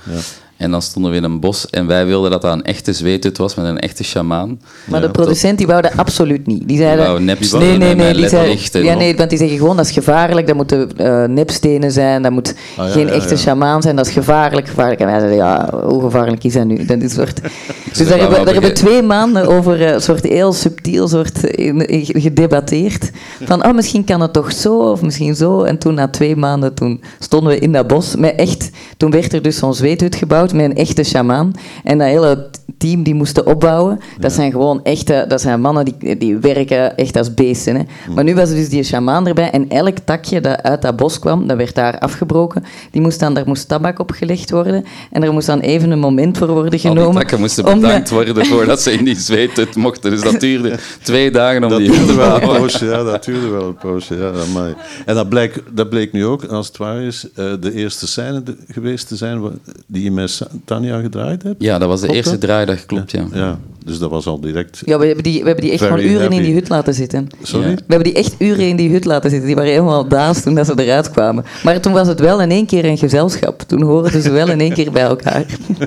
En dan stonden we in een bos en wij wilden dat dat een echte zweethut was met een echte sjamaan. Maar de producent die wou dat absoluut niet. Die zeiden... nepstenen nee, nee, nee. Die zei, ledlicht en ja, nee, want die zeggen gewoon dat is gevaarlijk. Dat moeten eh, nepstenen zijn. Dat moet Ah, ja, geen ja, echte ja. shamaan zijn. Dat is gevaarlijk, gevaarlijk. En wij zeiden, ja, hoe gevaarlijk is dat nu? Dat is soort... Dus dat daar hebben, wel daar hebben we twee maanden over eh, een soort heel subtiel soort in- in- gedebatteerd. Van, oh, misschien kan het toch zo of misschien zo. En toen na twee maanden, toen stonden we in dat bos. Met echt, toen werd er dus zo'n zweethut gebouwd met een echte shamaan. En dat hele team die moesten opbouwen, dat zijn gewoon echte, dat zijn mannen die, die werken echt als beesten. Hè. Maar nu was er dus die shamaan erbij en elk takje dat uit dat bos kwam, dat werd daar afgebroken. Die moest dan, daar moest tabak op gelegd worden en er moest dan even een moment voor worden Al genomen. die takken moesten de- bedankt worden voordat ze in die zweethut mochten. Dus dat duurde twee dagen om Dat die duurde te wel een poosje, ja, dat duurde wel een poosje, ja, amai. En dat bleek, dat bleek nu ook, als het waar is, eh, de eerste scène geweest te zijn die Sa- Tanja gedraaid hebt? Ja, dat was de eerste dat? draaidag, klopt, ja. Ja, dus dat was al direct... Ja, we hebben die, we hebben die echt gewoon uren in die hut laten zitten. Sorry? Ja. We hebben die echt uren in die hut laten zitten. Die waren helemaal daas toen dat ze eruit kwamen. Maar toen was het wel in één keer een gezelschap. Toen hoorden ze wel in één keer bij elkaar.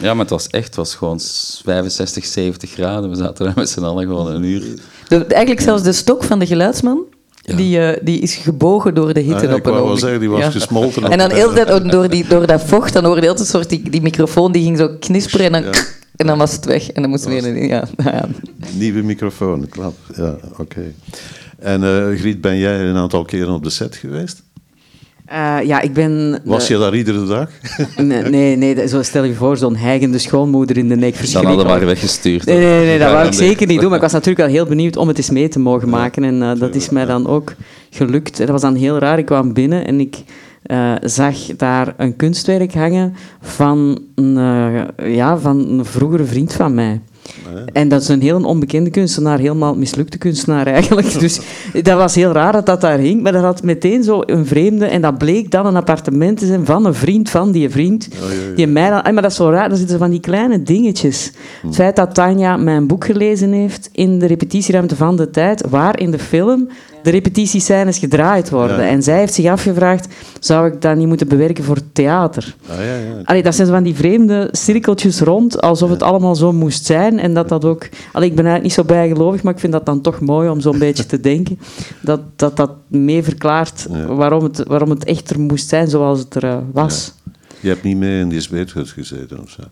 Ja, maar het was echt het was gewoon 65, 70 graden. We zaten daar met z'n allen gewoon een uur. De, eigenlijk zelfs de stok van de geluidsman, Ja. die, eh, die is gebogen door de hitte Ah, ja, op ik een wou wel ogenblik. zeggen, die was gesmolten op En dan hele tijd door, die, door dat vocht, dan hoorde je altijd een soort, die, die microfoon die ging zo knisperen en dan, Ja. en dan was het weg. En dan moesten we weer... Ja, ja. Nieuwe microfoon, klopt. Ja, oké. En eh, Griet, ben jij een aantal keren op de set geweest? Eh, ja, ik ben... Was je daar iedere dag? Nee, nee, nee dat- zo stel je voor, zo'n hijgende schoonmoeder in de nek. Dan hadden we verschrikkelijk. weggestuurd. Nee, nee, nee, dat wou ik zeker niet doen. Maar ik was natuurlijk wel heel benieuwd om het eens mee te mogen maken. En eh, dat is mij dan ook gelukt. Dat was dan heel raar. Ik kwam binnen en ik eh, zag daar een kunstwerk hangen van een, eh, ja, van een vroegere vriend van mij. En dat is een heel onbekende kunstenaar, helemaal mislukte kunstenaar eigenlijk. Dus dat was heel raar dat dat daar hing. Maar dat had meteen zo een vreemde... En dat bleek dan een appartement te zijn van een vriend van die vriend. Die mij dan... Maar dat is zo raar, dat zitten van die kleine dingetjes. Het feit dat Tanja mijn boek gelezen heeft in de repetitieruimte van de tijd, waar in de film de repetitiescènes gedraaid worden. Ja. En zij heeft zich afgevraagd, zou ik dat niet moeten bewerken voor theater? Ah. Allee, dat zijn zo van die vreemde cirkeltjes rond, alsof het allemaal zo moest zijn. En dat dat ook... Allee, ik ben eigenlijk niet zo bijgelovig, maar ik vind dat dan toch mooi om zo'n beetje te denken. Dat dat, dat mee verklaart waarom, het, waarom het echter moest zijn zoals het er eh, was. Je hebt niet mee in die zweethut gezeten of zo?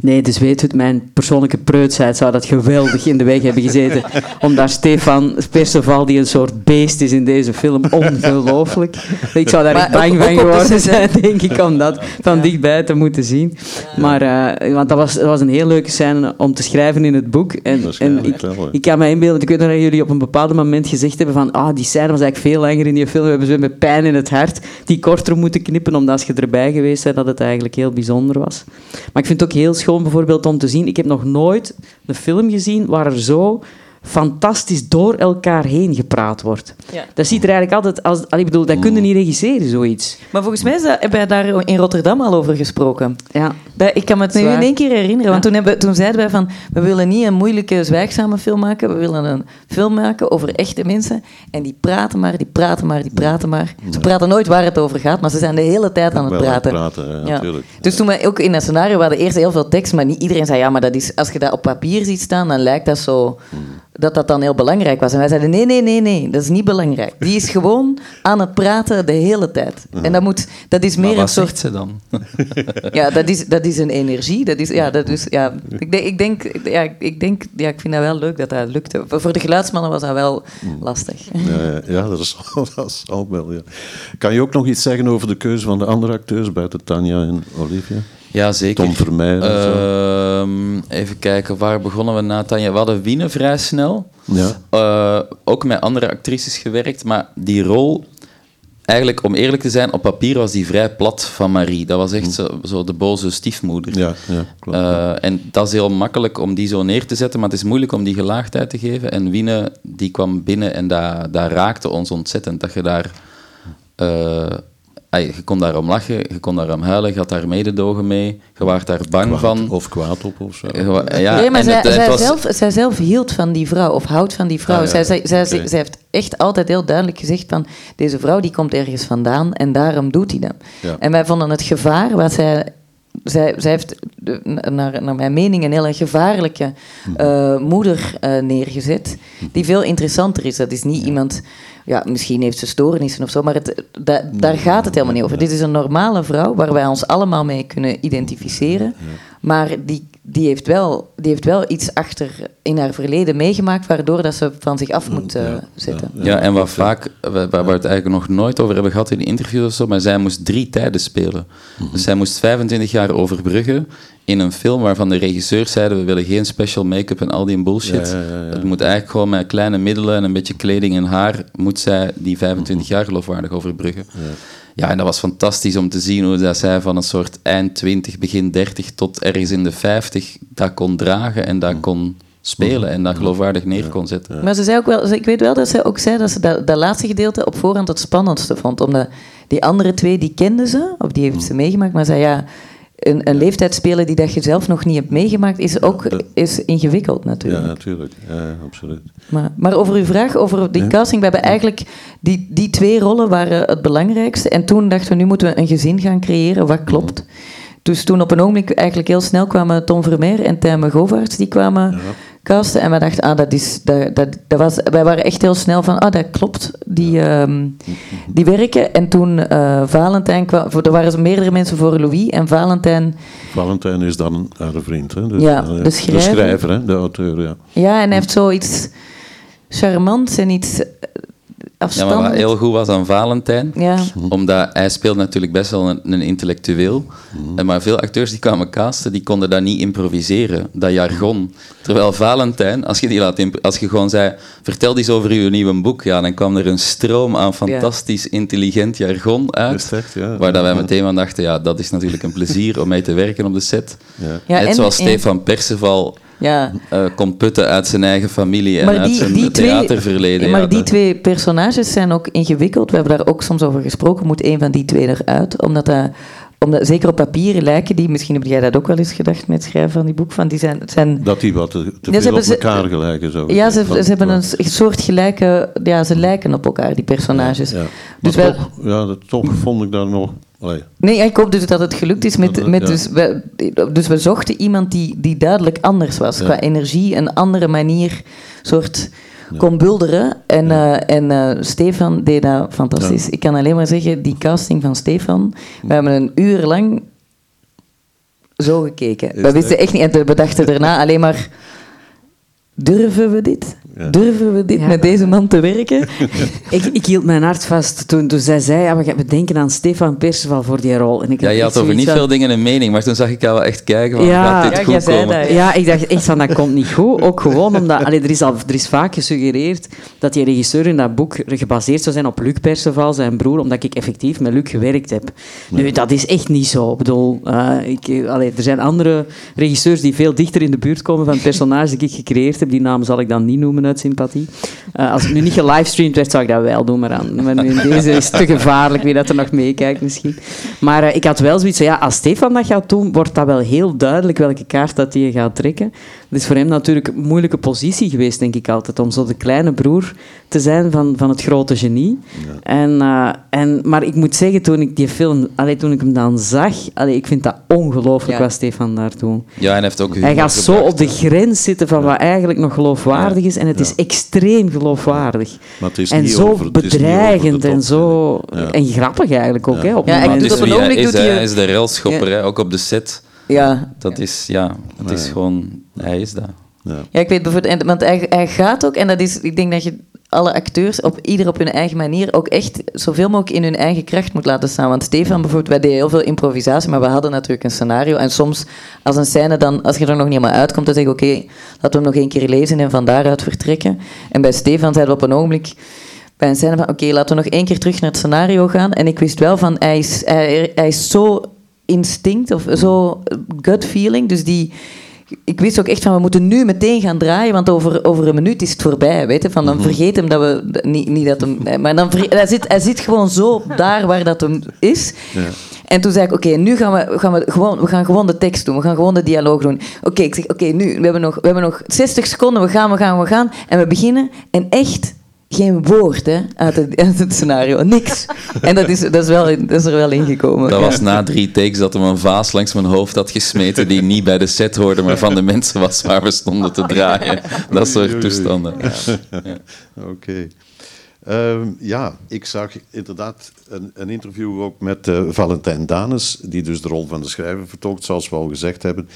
Nee, dus weet het, mijn persoonlijke preutsheid zou dat geweldig in de weg hebben gezeten. Om daar Stefan Perceval, die een soort beest is in deze film, ongelooflijk. Ik zou daar Maar echt bang van de geworden zijn, denk ik, om dat van dichtbij te moeten zien. Maar, eh, want dat was, dat was een heel leuke scène om te schrijven in het boek. En, en ik, wel, ik kan me inbeelden, ik weet nog dat jullie op een bepaald moment gezegd hebben van ah, die scène was eigenlijk veel langer in die film, we hebben zo met pijn in het hart die korter moeten knippen, omdat als je erbij geweest bent, dat het eigenlijk heel bijzonder was. Maar ik vind het ook heel schoon bijvoorbeeld om te zien, ik heb nog nooit een film gezien waar er zo fantastisch door elkaar heen gepraat wordt. Ja. Dat ziet er eigenlijk altijd als... Ik bedoel, dat kun je niet regisseren, zoiets. Maar volgens mij is dat- hebben wij daar in Rotterdam al over gesproken. Ja. Ik kan me het nu in één keer herinneren, want Ja. toen, hebben, toen zeiden wij van, we willen niet een moeilijke, zwijgzame film maken, we willen een film maken over echte mensen. En die praten maar, die praten maar, die praten maar. Ze praten nooit waar het over gaat, maar ze zijn de hele tijd aan het Wel aan het praten. praten, ja, natuurlijk. Dus toen wij ook in dat scenario, we hadden eerst heel veel tekst, maar niet iedereen zei, ja, maar dat is, als je dat op papier ziet staan, dan lijkt dat zo, dat dat dan heel belangrijk was. En wij zeiden, nee, nee, nee, nee, dat is niet belangrijk. Die is gewoon aan het praten de hele tijd. En dat, moet, dat is meer een wat soort... zegt ze dan? Ja, dat is, dat is een energie. Dat is, ja, dat is, ja, ik, denk, ik, denk, ja, ik denk, ja, ik vind dat wel leuk dat dat lukte. Voor de geluidsmannen was dat wel lastig. Ja, ja, ja, dat is, dat is ook wel. Ja. Kan je ook nog iets zeggen over de keuze van de andere acteurs buiten Tanja en Olivia? Ja, zeker. Tom Vermeijden. Ehm, even kijken, waar begonnen we na Tanja? We hadden Wiene vrij snel. Ja. Eh, ook met andere actrices gewerkt, maar die rol, eigenlijk om eerlijk te zijn, op papier was die vrij plat van Marie. Dat was echt zo, zo de boze stiefmoeder. Ja, ja klopt. Eh, en dat is heel makkelijk om die zo neer te zetten, maar het is moeilijk om die gelaagdheid te geven. En Wiene, die kwam binnen en dat, dat raakte ons ontzettend. Dat je daar... eh, je kon daarom lachen, je kon daarom huilen, je had daar mededogen mee. Je was daar bang Kwaad van. Of kwaad op of zo. Ja, nee, maar zij, het- het was- zelf, zij zelf hield van die vrouw, of houdt van die vrouw. Ah, ja. zij, zij, zij, Oké. zij heeft echt altijd heel duidelijk gezegd van... Deze vrouw die komt ergens vandaan en daarom doet hij dat. Ja. En wij vonden het gevaar wat zij... Zij, zij heeft, naar, naar mijn mening, een hele gevaarlijke eh, moeder eh, neergezet. Die veel interessanter is. Dat is niet iemand... Ja, misschien heeft ze stoornissen of zo, maar het, da- daar gaat het helemaal niet over. Dit is een normale vrouw waar wij ons allemaal mee kunnen identificeren. Maar die, die, heeft wel, die heeft wel iets achter in haar verleden meegemaakt, waardoor dat ze van zich af moet eh, zetten. Ja, en wat vaak, waar waar we het eigenlijk nog nooit over hebben gehad in interviews of zo, maar zij moest drie tijden spelen. Dus zij moest 25 jaar overbruggen in een film waarvan de regisseurs zeiden, we willen geen special make-up en al die bullshit. Ja, ja, ja, ja. Het moet eigenlijk gewoon met kleine middelen en een beetje kleding en haar, moet zij die 25 jaar geloofwaardig overbruggen. Ja. en dat was fantastisch om te zien hoe dat zij van een soort eind 20, begin 30 tot ergens in de 50 dat kon dragen en dat kon spelen en dat geloofwaardig neer kon zetten. Maar ze zei ook wel, ik weet wel dat ze ook zei dat ze dat, dat laatste gedeelte op voorhand het spannendste vond. Omdat Die andere twee, die kenden ze, of die heeft ze meegemaakt, maar zei ja, een, een leeftijd spelen die dat je zelf nog niet hebt meegemaakt, is ook is ingewikkeld natuurlijk. Ja, natuurlijk. Ja, absoluut. Maar, maar over uw vraag, over die casting, we hebben eigenlijk die, die twee rollen waren het belangrijkste. En toen dachten we, nu moeten we een gezin gaan creëren, wat klopt. Dus toen op een ogenblik eigenlijk heel snel kwamen Tom Vermeer en Tijme Govaerts, die kwamen casten. En we dachten, ah, dat is, dat, dat, dat was, wij waren echt heel snel van, ah, dat klopt, die, ehm, die werken. En toen uh, Valentijn kwam, er waren meerdere mensen voor Louis en Valentijn... Valentijn is dan haar vriend, hè? Dus, ja, de schrijver. De schrijver, hè? de auteur, ja. Ja, en hij heeft zoiets charmants en iets ja, maar wat heel goed was aan Valentijn, ja. omdat hij speelt natuurlijk best wel een, een intellectueel, mm. maar veel acteurs die kwamen casten, die konden dat niet improviseren, dat jargon. Terwijl Valentijn, als je, die laat als je gewoon zei, vertel eens over je nieuwe boek, ja, dan kwam er een stroom aan fantastisch intelligent jargon uit, echt, ja. waar dat wij meteen van dachten, ja, dat is natuurlijk een plezier om mee te werken op de set. Ja. Net zoals Stefan Perceval ja. Uh, kon putten uit zijn eigen familie en uit zijn die theaterverleden. Twee, maar die twee personages zijn ook ingewikkeld. We hebben daar ook soms over gesproken. Moet een van die twee eruit? Omdat dat omdat, zeker op papier lijken die, misschien heb jij dat ook wel eens gedacht met het schrijven van die boek, van die zijn... zijn dat die wat te, te ja, veel op elkaar gelijken. Zo. Ja, ze, ze hebben een soort gelijke... Ja, ze lijken op elkaar, die personages. Ja, Dus wel, toch, ja, dat, toch vond ik daar nog... Allee. Nee, ik hoop dus dat het gelukt is. Met, met dus, we, dus we zochten iemand die, die duidelijk anders was. Qua energie, een andere manier, soort kon bulderen. En, uh, en uh, Stefan deed dat fantastisch. Ik kan alleen maar zeggen, die casting van Stefan, we hebben een uur lang zo gekeken. we wisten echt niet, en we dachten daarna alleen maar, durven we dit? Durven we dit met deze man te werken? ik, ik, hield mijn hart vast toen, toen zij zei, ja, we denken aan Stefan Perceval voor die rol. En ik ja, je had over niet veel dingen een mening, maar toen zag ik jou wel echt kijken van, ja, gaat dit ja, goed komen? Dat, ja. ik dacht echt van, dat komt niet goed. Ook gewoon omdat, allee, er, is al, er is vaak gesuggereerd dat die regisseur in dat boek gebaseerd zou zijn op Luc Perceval, zijn broer, omdat ik effectief met Luc gewerkt heb. Nu, dat is echt niet zo. Ik bedoel, uh, ik, allee, er zijn andere regisseurs die veel dichter in de buurt komen van het personage dat ik gecreëerd heb. Die naam zal ik dan niet noemen uit sympathie. Uh, als het nu niet gelivestreamd werd, zou ik dat wel doen, maar, aan, maar nu deze is het te gevaarlijk, wie dat er nog meekijkt misschien. Maar uh, ik had wel zoiets van, ja, als Stefan dat gaat doen, wordt dat wel heel duidelijk welke kaart dat hij gaat trekken. Het is voor hem natuurlijk een moeilijke positie geweest, denk ik altijd, om zo de kleine broer te zijn van, van het grote genie. En, uh, en, maar ik moet zeggen, toen ik die film, allee, toen ik hem dan zag, allee, ik vind dat ongelooflijk ja. wat Stefan daar doen. Ja, en hij heeft ook Hij gaat zo op de grens zitten van wat eigenlijk nog geloofwaardig is, en het is extreem geloofwaardig. Maar het is en niet zo over, bedreigend en zo... En grappig eigenlijk ook, hè. Op ja, hij doet op een ogenblik doet hij... Hij is de railschopper, ook op de set. Ja. Dat is, ja, het is gewoon... Hij is dat. Ja. ja, ik weet bijvoorbeeld, want hij, hij gaat ook, en dat is, ik denk dat je alle acteurs op ieder op hun eigen manier ook echt zoveel mogelijk in hun eigen kracht moet laten staan. Want Stefan bijvoorbeeld, wij deden heel veel improvisatie, maar we hadden natuurlijk een scenario. En soms, als een scène dan, als je er nog niet helemaal uitkomt, dan zeg je oké, laten we hem nog één keer lezen en van daaruit vertrekken. En bij Stefan zeiden we op een ogenblik bij een scène van oké, laten we nog één keer terug naar het scenario gaan. En ik wist wel van, hij is, hij, hij is zo instinct of zo gut feeling, dus die ik wist ook echt van, we moeten nu meteen gaan draaien, want over, over een minuut is het voorbij, weet je. Van, dan mhm. vergeet hem dat we... Niet, niet dat hem... Maar dan hij, zit, hij zit gewoon zo daar waar dat hem is. Ja. En toen zei ik, oké, nu gaan we, gaan we, gewoon, we gaan gewoon de tekst doen. We gaan gewoon de dialoog doen. Oké, ik zeg, oké, nu, we hebben, nog, we hebben nog 60 seconden. We gaan, we gaan, we gaan. En we beginnen. En echt geen woord hè, uit, het, uit het scenario. Niks. En dat is, dat, is wel, dat is er wel ingekomen. Dat was na drie takes dat hem een vaas langs mijn hoofd had gesmeten die niet bij de set hoorde, maar van de mensen was waar we stonden te draaien. Dat soort toestanden. Ja. Oké. Ehm, ja, ik zag inderdaad een, een interview ook met uh, Valentijn Danes, die dus de rol van de schrijver vertolkt, zoals we al gezegd hebben.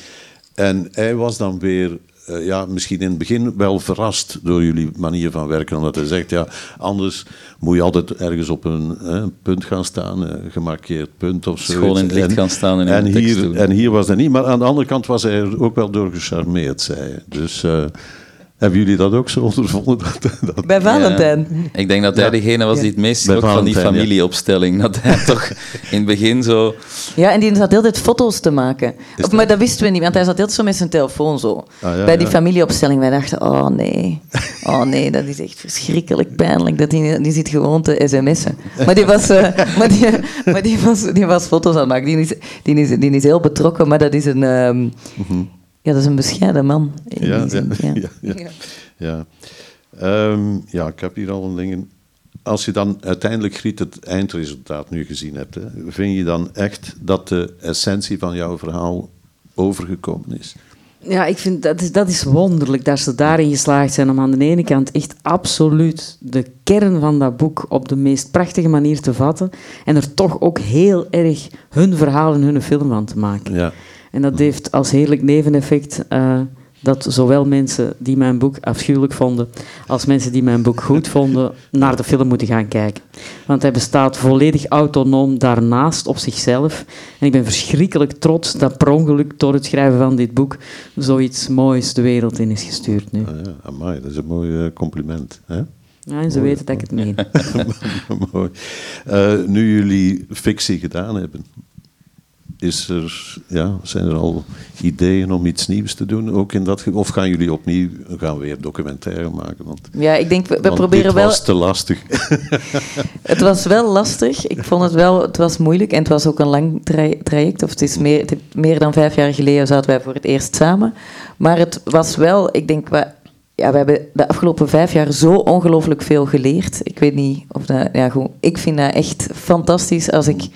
En hij was dan weer uh, ja, misschien in het begin wel verrast door jullie manier van werken. Omdat hij zegt, ja, anders moet je altijd ergens op een, een punt gaan staan, een gemarkeerd punt of zo. In het licht gaan staan en, en hier, En hier was dat niet, maar aan de andere kant was hij er ook wel door gecharmeerd, zei hij. Dus... Hebben jullie dat ook zo ondervonden? Dat, Bij Valentijn. ik denk dat hij degene was die het meest schrok van die familieopstelling. Dat hij toch in het begin zo... Ja, en die zat heel tijd foto's te maken. maar dat wisten we niet, want hij zat heel zo met zijn telefoon zo. Ah, Bij die familieopstelling. Wij dachten, oh nee. Oh nee, dat is echt verschrikkelijk pijnlijk. Dat die, die zit gewoon te sms'en. Maar die was, uh, maar die, maar die was, die was foto's aan het maken. Die is, die, is, die is heel betrokken, maar dat is een... Um, ja, dat is een bescheiden man. Ja, ja, ja, ja, ja. Um, ja, ik heb hier al een dingen. Als je dan uiteindelijk Griet het eindresultaat nu gezien hebt, hè, vind je dan echt dat de essentie van jouw verhaal overgekomen is? Ja, ik vind dat is, dat is wonderlijk dat ze daarin geslaagd zijn om aan de ene kant echt absoluut de kern van dat boek op de meest prachtige manier te vatten en er toch ook heel erg hun verhaal en hun film van te maken. Ja. En dat heeft als heerlijk neveneffect uh, dat zowel mensen die mijn boek afschuwelijk vonden, als mensen die mijn boek goed vonden, naar de film moeten gaan kijken. Want hij bestaat volledig autonoom daarnaast op zichzelf. En ik ben verschrikkelijk trots dat per ongeluk door het schrijven van dit boek zoiets moois de wereld in is gestuurd nu. Ah ja, amai, dat is een mooi eh, compliment. Hè? Ja, en ze weten dat ik het meen. mooi. Uh, nu jullie fictie gedaan hebben, is er, ja, zijn er al ideeën om iets nieuws te doen? Ook in dat, of gaan jullie opnieuw gaan weer documentaire maken? Want, ja, ik denk, we, we proberen dit wel... was te lastig. het was wel lastig. Ik vond het wel, het was moeilijk en het was ook een lang traject. Of het is meer, meer dan vijf jaar geleden zaten wij voor het eerst samen. Maar het was wel, ik denk, we, ja, we hebben de afgelopen vijf jaar zo ongelooflijk veel geleerd. Ik weet niet of dat, ja, goed, ik vind dat echt fantastisch als ik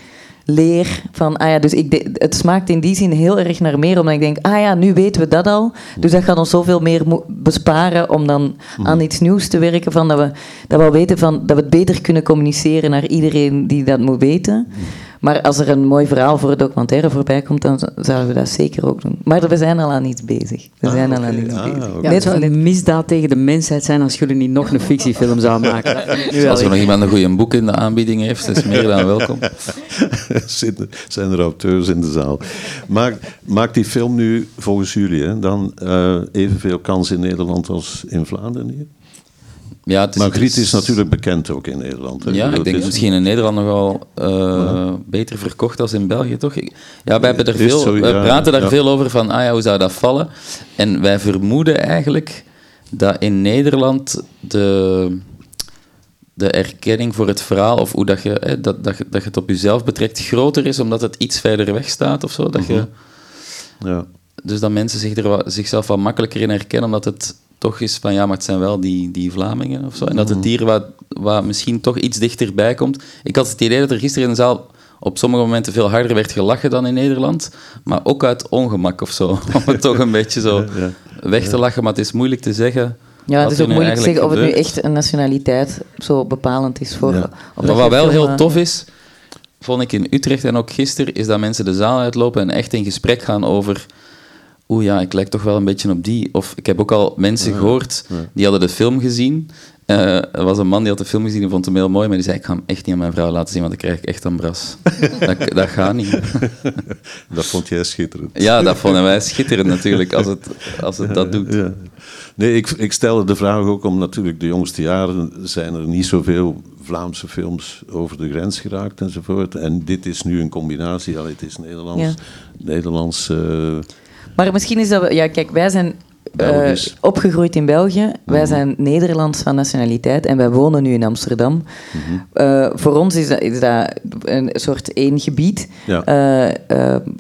leer van, ah ja, dus ik het smaakt in die zin heel erg naar meer, omdat ik denk, ah ja, nu weten we dat al, dus dat gaat ons zoveel meer besparen om dan aan mhm. iets nieuws te werken, van dat we, dat we weten van, dat we het beter kunnen communiceren naar iedereen die dat moet weten. Maar als er een mooi verhaal voor een documentaire voorbij komt, dan zouden we dat zeker ook doen. Maar we zijn al aan iets bezig. We ah, zijn al aan iets ah, bezig. Okay. Ja, het zou een misdaad tegen de mensheid zijn als jullie niet nog een fictiefilm zouden maken. als er nog iemand een goede boek in de aanbieding heeft, is meer dan welkom. zijn er auteurs in de zaal. Maakt, maakt die film nu volgens jullie hè, dan uh, evenveel kans in Nederland als in Vlaanderen hier? Ja, het is, maar Griet is natuurlijk bekend ook in Nederland. Hè? Ja, ik denk misschien in Nederland nogal uh, beter verkocht als in België, toch? Ja, wij, hebben er veel, zo, praten daar veel over van, ah ja, hoe zou dat vallen? En wij vermoeden eigenlijk dat in Nederland de, de erkenning voor het verhaal, of hoe dat je, hè, dat, dat, je, dat je het op jezelf betrekt, groter is, omdat het iets verder weg staat of zo. Dat je, mhm. ja. Dus dat mensen zich er, zichzelf wat makkelijker in herkennen, omdat het toch is van ja, maar het zijn wel die, die Vlamingen of zo. En dat het hier wat, wat misschien toch iets dichterbij komt. Ik had het idee dat er gisteren in de zaal op sommige momenten veel harder werd gelachen dan in Nederland. Maar ook uit ongemak of zo. Om het toch een beetje zo weg te lachen. Maar het is moeilijk te zeggen. Ja, het is ook moeilijk te zeggen of het nu echt een nationaliteit zo bepalend is voor. Ja. Maar wat wel heel tof is, vond ik in Utrecht en ook gisteren, is dat mensen de zaal uitlopen en echt in gesprek gaan over oeh ja, ik lijk toch wel een beetje op die. Of ik heb ook al mensen gehoord, die hadden de film gezien. Uh, er was een man die had de film gezien en vond hem heel mooi, maar die zei, ik ga hem echt niet aan mijn vrouw laten zien, want dan krijg ik echt een bras. dat, dat gaat niet. dat vond jij schitterend. Ja, dat vonden wij schitterend natuurlijk, als het, als het dat doet. Ja. Nee, ik, ik stelde de vraag ook om natuurlijk de jongste jaren zijn er niet zoveel Vlaamse films over de grens geraakt enzovoort. En dit is nu een combinatie, het is Nederlands, Nederlands uh, maar misschien is dat... Ja, kijk, wij zijn uh, opgegroeid in België. Wij mhm. zijn Nederlands van nationaliteit en wij wonen nu in Amsterdam. Mhm. Eh, voor ons is dat, is dat, een soort één gebied. Uh,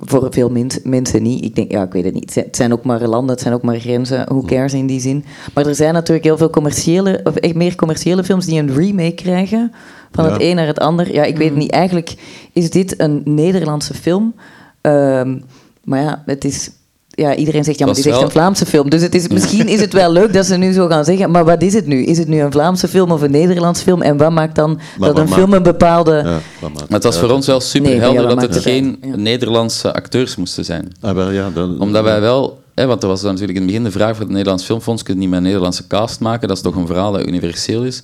voor veel mensen niet. Ik denk, ja, ik weet het niet. Het zijn ook maar landen, het zijn ook maar grenzen. Hoe mhm. cares in die zin? Maar er zijn natuurlijk heel veel commerciële, of echt meer commerciële films die een remake krijgen. Van het een naar het ander. Ja, ik weet het niet. Eigenlijk is dit een Nederlandse film. Ehm, maar ja, het is ja, iedereen zegt, ja, maar dit is echt een Vlaamse film. Dus het is, misschien is het wel leuk dat ze nu zo gaan zeggen, maar wat is het nu? Is het nu een Vlaamse film of een Nederlands film? En wat maakt dan dat een film een bepaalde... Ja, maar het was voor ons wel super helder dat het geen Nederlandse acteurs moesten zijn. Ah, wel, ja, dan, Omdat wij wel... Hè, want er was natuurlijk in het begin de vraag voor het Nederlands Filmfonds, kun je niet met een Nederlandse cast maken? Dat is toch een verhaal dat universeel is?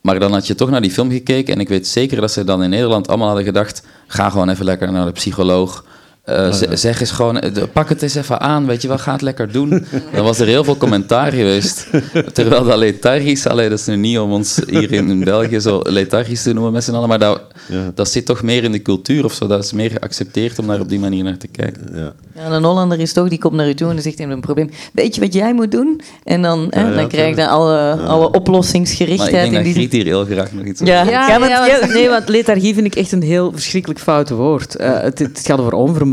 Maar dan had je toch naar die film gekeken en ik weet zeker dat ze dan in Nederland allemaal hadden gedacht, ga gewoon even lekker naar de psycholoog Uh, zeg eens gewoon, eh, pak het eens even aan, weet je wel, ga het lekker doen. Dan was er heel veel commentaar geweest. Terwijl dat lethargisch, allee, dat is nu niet om ons hier in, België zo lethargisch te noemen met z'n allen, maar dat, dat zit toch meer in de cultuur of zo. Dat is meer geaccepteerd om daar op die manier naar te kijken. Ja, ja een Hollander is toch, die komt naar u toe en die zegt hem een probleem. Weet je wat jij moet doen? En dan, ja, dan krijg je dan alle, alle oplossingsgerichtheid. Maar ik denk dat Griet hier heel graag nog iets ja. Ja, ja, nee, want lethargie vind ik echt een heel verschrikkelijk fout woord. Uh, het, het gaat over onvermogen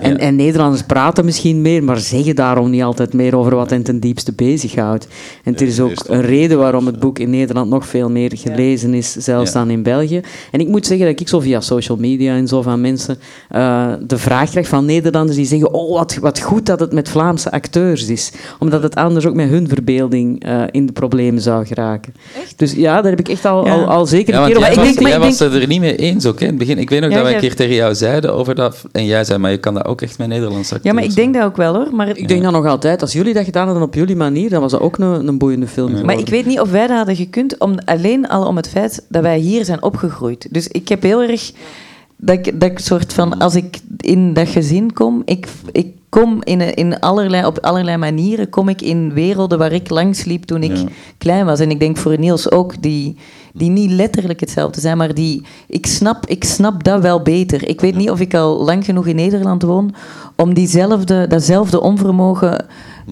en, en, Nederlanders praten misschien meer, maar zeggen daarom niet altijd meer over wat hen ten diepste bezighoudt. En er is ook een reden waarom het boek in Nederland nog veel meer gelezen is, zelfs dan in België. En ik moet zeggen dat ik zo via social media en zo van mensen uh, de vraag krijg van Nederlanders die zeggen: Oh, wat, wat goed dat het met Vlaamse acteurs is. Omdat het anders ook met hun verbeelding uh, in de problemen zou geraken. Echt? Dus ja, daar heb ik echt al, al, al, zeker een keer over. Jij, was, ik denk, jij was er niet mee eens ook in het begin. Ik weet nog dat wij een keer tegen jou zeiden over dat. En jij zei, maar je kan dat ook echt met Nederlands acteurs. Ja, maar ik denk dat ook wel hoor. Maar ik denk dat nog altijd. Als jullie dat gedaan hadden op jullie manier, dan was dat ook een, een boeiende film. Maar ik weet niet of wij dat hadden gekund, om, alleen al om het feit dat wij hier zijn opgegroeid. Dus ik heb heel erg dat ik, dat ik soort van, als ik in dat gezin kom, ik, ik kom in, in allerlei, op allerlei manieren kom ik in werelden waar ik langs liep toen ik klein was. En ik denk voor Niels ook, die, die niet letterlijk hetzelfde zijn, maar die, ik, snap, ik snap dat wel beter. Ik weet niet of ik al lang genoeg in Nederland woon om diezelfde, datzelfde onvermogen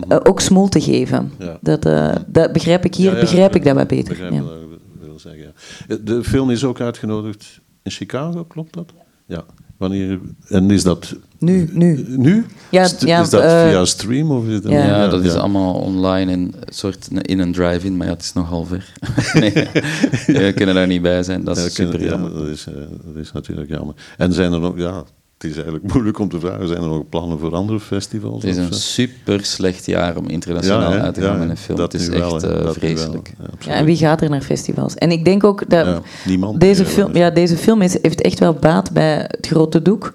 uh, ook smol te geven. Dat, uh, dat begrijp ik hier, begrijp ik dat wel beter. Begrijp wil zeggen, De film is ook uitgenodigd in Chicago, klopt dat? Ja. Wanneer, en is dat... Nu, nu. Nu? Ja, ja, is dat uh, via stream? Of is dat ja. ja, dat is allemaal online in, soort in een drive-in, maar ja, het is nogal ver. nee, we kunnen daar niet bij zijn, dat is super jammer. dat, is, uh, dat is natuurlijk jammer. En zijn er nog, ja, het is eigenlijk moeilijk om te vragen. Zijn er nog plannen voor andere festivals? Het is een super slecht jaar om internationaal uit te gaan met een film. Dat is echt uh, vreselijk. Ja, en wie gaat er naar festivals? En ik denk ook dat niemand deze, film, ja, deze film is, heeft echt wel baat bij het grote doek.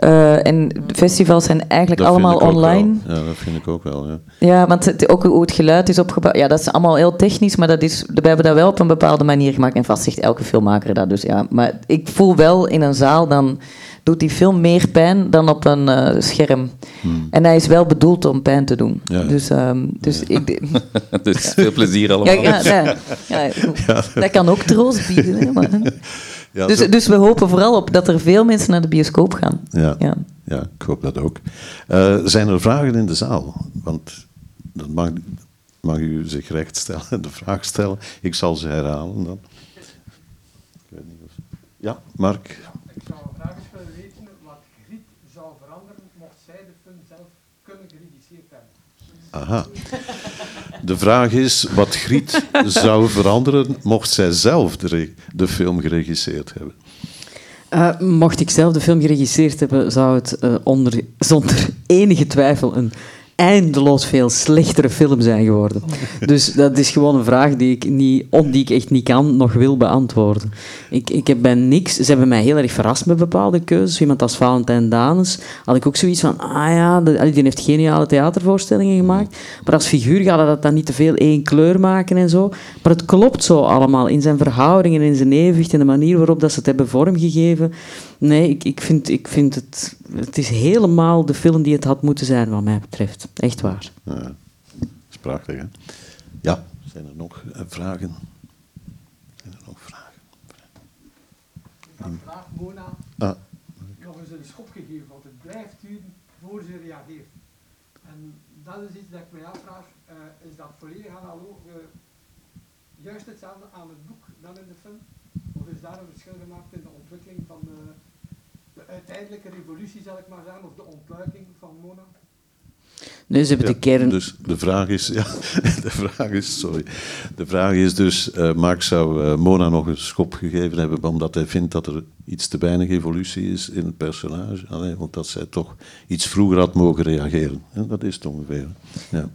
Uh, en festivals zijn eigenlijk allemaal online. Ja, dat vind ik ook wel. Ja, ja want het, ook hoe het geluid is opgebouwd, ja, dat is allemaal heel technisch, maar dat is, we hebben dat wel op een bepaalde manier gemaakt. En vast zegt elke filmmaker dat. Dus ja, maar ik voel wel in een zaal dan doet die film meer pijn dan op een uh, scherm. Hmm. En hij is wel bedoeld om pijn te doen. Ja. Dus, um, dus, ja. ik, dus veel plezier allemaal. Ja, ja, dat kan ook troost bieden. Hè, maar, dus, dus we hopen vooral op dat er veel mensen naar de bioscoop gaan. Ja, ja. ik hoop dat ook. Uh, zijn er vragen in de zaal? Want dat mag, mag u zich recht stellen, de vraag stellen. Ik zal ze herhalen dan. Ik weet niet of... Ja, Mark. Aha. De vraag is wat Griet zou veranderen mocht zij zelf de, film geregisseerd hebben. Uh, mocht ik zelf de film geregisseerd hebben, zou het onder, zonder enige twijfel een eindeloos veel slechtere film zijn geworden. Dus dat is gewoon een vraag die ik, niet, die ik echt niet kan, nog wil beantwoorden. Ik, ik heb bij niks... Ze hebben mij heel erg verrast met bepaalde keuzes. Iemand als Valentijn Danes had ik ook zoiets van... Ah ja, die heeft geniale theatervoorstellingen gemaakt. Maar als figuur gaat dat dan niet te veel één kleur maken en zo. Maar het klopt zo allemaal in zijn verhoudingen, in zijn evenwicht en de manier waarop dat ze het hebben vormgegeven. Nee, ik, ik, vind, ik vind het... Het is helemaal de film die het had moeten zijn, wat mij betreft. Echt waar. Ja, dat is prachtig, hè? Ja, zijn er nog uh, vragen? Zijn er nog vragen? Ik heb vraag, Mona. Ah. Nog eens een schop gegeven, want het blijft duren voor ze reageert. En dat is iets dat ik mij afvraag. Uh, is dat volledig analoog uh, juist hetzelfde aan het boek dan in de film? Of is daar een verschil gemaakt in de ontwikkeling van de, de uiteindelijke revolutie, zal ik maar zeggen, of de ontluiking van Mona? Nee, ze hebben de kern... Dus de vraag is, ja, de vraag is, sorry. De vraag is dus, uh, Marx zou uh, Mona nog een schop gegeven hebben, omdat hij vindt dat er iets te weinig evolutie is in het personage. Allee, want dat zij toch iets vroeger had mogen reageren. dat is het ongeveer. Ja.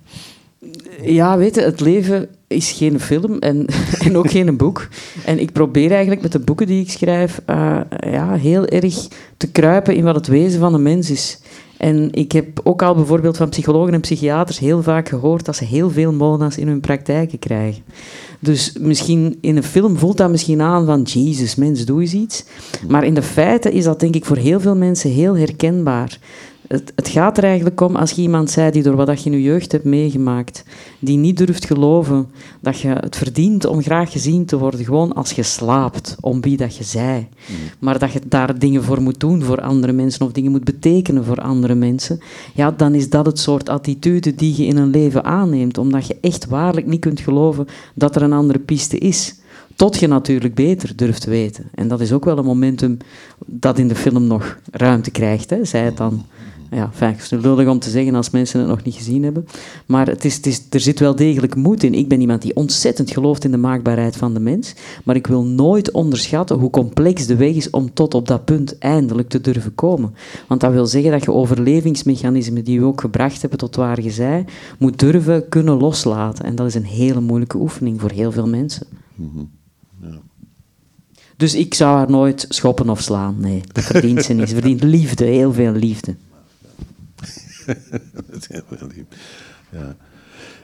Ja, weet je, het leven is geen film en, en ook geen boek. En ik probeer eigenlijk met de boeken die ik schrijf uh, ja, heel erg te kruipen in wat het wezen van de mens is. En ik heb ook al bijvoorbeeld van psychologen en psychiaters heel vaak gehoord dat ze heel veel mona's in hun praktijken krijgen. Dus misschien in een film voelt dat misschien aan van Jezus, mens, doe eens iets. Maar in de feiten is dat denk ik voor heel veel mensen heel herkenbaar. Het, het, gaat er eigenlijk om als je iemand zei die door wat je in je jeugd hebt meegemaakt, die niet durft geloven dat je het verdient om graag gezien te worden, gewoon als je slaapt om wie dat je zij. Mm. Maar dat je daar dingen voor moet doen voor andere mensen of dingen moet betekenen voor andere mensen, ja, dan is dat het soort attitude die je in een leven aanneemt, omdat je echt waarlijk niet kunt geloven dat er een andere piste is. Tot je natuurlijk beter durft te weten. En dat is ook wel een momentum dat in de film nog ruimte krijgt, hè, zij het dan ja, fijn, het is lullig om te zeggen als mensen het nog niet gezien hebben. Maar het is, het is, er zit wel degelijk moed in. Ik ben iemand die ontzettend gelooft in de maakbaarheid van de mens. Maar ik wil nooit onderschatten hoe complex de weg is om tot op dat punt eindelijk te durven komen. Want dat wil zeggen dat je overlevingsmechanismen die we ook gebracht hebben tot waar je zij, moet durven kunnen loslaten. En dat is een hele moeilijke oefening voor heel veel mensen. Mhm. ja. Dus ik zou haar nooit schoppen of slaan. Nee, dat verdient ze niet. Ze verdient liefde, heel veel liefde. ja.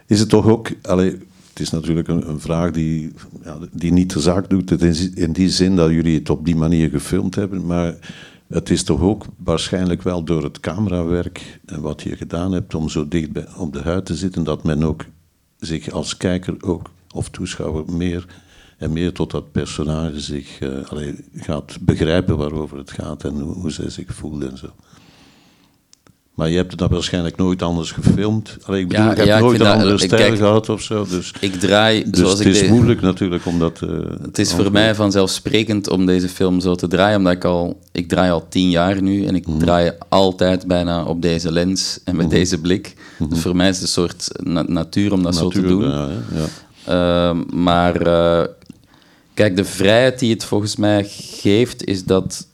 Is het toch ook... Allee, het is natuurlijk een, vraag die, ja, die niet de zaak doet in die zin dat jullie het op die manier gefilmd hebben, maar het is toch ook waarschijnlijk wel door het camerawerk en wat je gedaan hebt om zo dicht bij, op de huid te zitten, dat men ook zich als kijker ook, of toeschouwer meer en meer tot dat personage zich uh, gaat begrijpen waarover het gaat en hoe, hoe zij zich voelt en zo. Maar je hebt het dan waarschijnlijk nooit anders gefilmd. Allee, ik bedoel, ja, je hebt nooit een andere stijl gehad of zo. Dus, ik draai dus zoals het is moeilijk natuurlijk om dat... Uh, het is voor mij vanzelfsprekend om deze film zo te draaien, omdat ik al... Ik draai al tien jaar nu en ik mhm. draai altijd bijna op deze lens en met mhm. deze blik. Dus mhm. voor mij is het een soort natuur om dat zo te doen. Ja, ja. Uh, maar uh, kijk, de vrijheid die het volgens mij geeft, is dat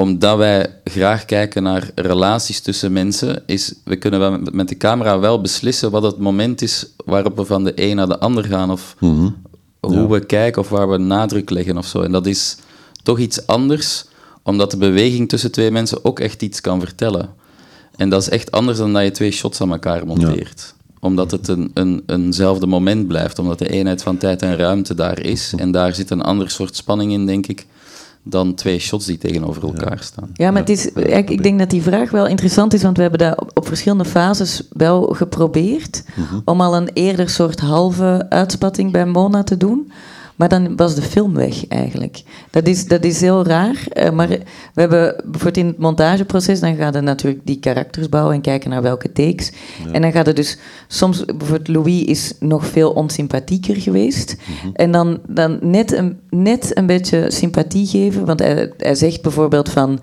omdat wij graag kijken naar relaties tussen mensen, is we kunnen met de camera wel beslissen wat het moment is waarop we van de een naar de ander gaan, of mhm. hoe we kijken of waar we nadruk leggen of zo. En dat is toch iets anders, omdat de beweging tussen twee mensen ook echt iets kan vertellen. En dat is echt anders dan dat je twee shots aan elkaar monteert. Omdat het een, een, eenzelfde moment blijft, omdat de eenheid van tijd en ruimte daar is. En daar zit een ander soort spanning in, denk ik dan twee shots die tegenover elkaar staan. Ja, maar het is, ik denk dat die vraag wel interessant is, want we hebben dat op, verschillende fases wel geprobeerd mhm. om al een eerder soort halve uitspatting bij Mona te doen. Maar dan was de film weg eigenlijk. Dat is, dat is heel raar. Uh, maar we hebben bijvoorbeeld in het montageproces, dan gaat het natuurlijk die karakters bouwen en kijken naar welke takes. En dan gaat het dus soms, bijvoorbeeld Louis is nog veel onsympathieker geweest. Mhm. En dan, dan net, een, net een beetje sympathie geven. Want hij, hij zegt bijvoorbeeld van.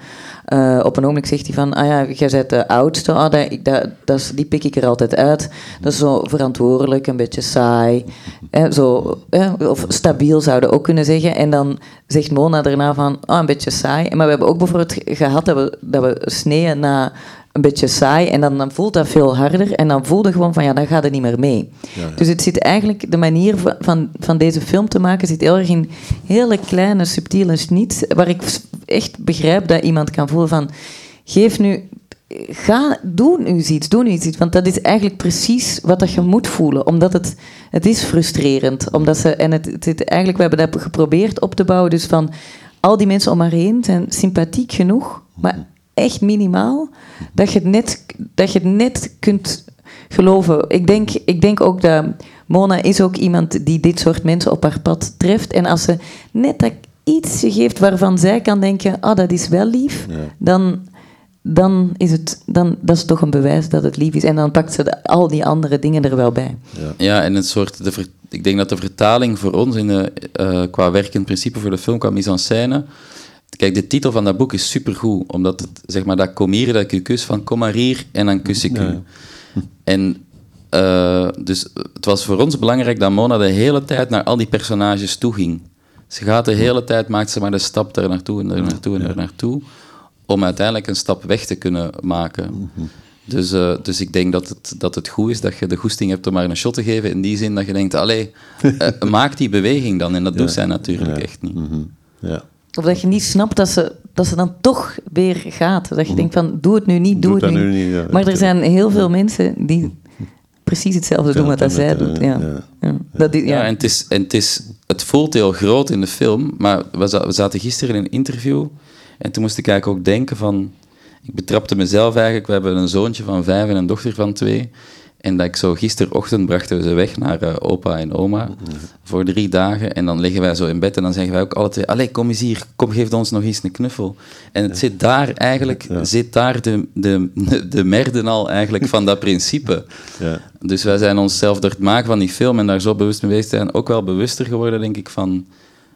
Uh, op een ogenblik zegt hij van, ah ja, jij bent de oudste, ah, dat, dat, dat, die pik ik er altijd uit. Dat is zo verantwoordelijk, een beetje saai, hè, zo, hè, of stabiel zouden ook kunnen zeggen. En dan zegt Mona daarna van, ah, een beetje saai. Maar we hebben ook bijvoorbeeld gehad dat we, dat we sneeën na een beetje saai en dan, dan voelt dat veel harder en dan voelde gewoon van ja, dan gaat het niet meer mee. Dus het zit eigenlijk, de manier van, van deze film te maken zit heel erg in hele kleine, subtiele snits, waar ik echt begrijp dat iemand kan voelen van geef nu, ga, doe nu iets, doe nu iets, want dat is eigenlijk precies wat dat je moet voelen, omdat het, het is frustrerend, omdat ze, en het, het, eigenlijk, we hebben dat geprobeerd op te bouwen, dus van al die mensen om haar heen zijn sympathiek genoeg, maar echt minimaal dat je het net, dat je het net kunt geloven. Ik denk, ik denk ook dat Mona is ook iemand die dit soort mensen op haar pad treft. En als ze net dat iets geeft waarvan zij kan denken, ah, dat is wel lief, dan, dan is het dan, dat is toch een bewijs dat het lief is. En dan pakt ze al die andere dingen er wel bij. Ja, ja en het soort, de ik denk dat de vertaling voor ons in de, uh, qua werkend principe voor de film, qua mise en scène, Kijk, de titel van dat boek is supergoed, omdat het, zeg maar, dat kom hier, dat ik je kus, van kom maar hier en dan kus ik u. En uh, dus het was voor ons belangrijk dat Mona de hele tijd naar al die personages toe ging. Ze gaat de hele tijd, maakt ze maar de stap daar naartoe en daar naartoe en daar naartoe, om uiteindelijk een stap weg te kunnen maken. Dus, uh, dus ik denk dat het, dat het goed is dat je de goesting hebt om maar een shot te geven, in die zin dat je denkt, allee, uh, maak die beweging dan. En dat doet zij natuurlijk echt niet. Mhm. Ja. Of dat je niet snapt dat ze dat ze dan toch weer gaat. Dat je denkt van, doe het nu niet, doe, Doe het nu. niet, ja. maar er zijn heel veel mensen die precies hetzelfde doen wat dat zij met, eh, doet. Ja. ja. Ja. Dat Ja, ja. en, het, is, en het, is, het voelt heel groot in de film, maar we, za- we zaten gisteren in een interview en toen moest ik eigenlijk ook denken van... Ik betrapte mezelf eigenlijk, we hebben een zoontje van vijf en een dochter van twee. En dat ik zo gisterochtend brachten we ze weg naar eh, opa en oma voor drie dagen. En dan liggen wij zo in bed en dan zeggen wij ook alle twee... Allee, kom eens hier, kom, geef ons nog eens een knuffel. En het zit daar eigenlijk, zit daar de, de, de merden al eigenlijk van dat principe. Ja. Dus wij zijn onszelf door het maken van die film en daar zo bewust mee bezig zijn, ook wel bewuster geworden, denk ik, van...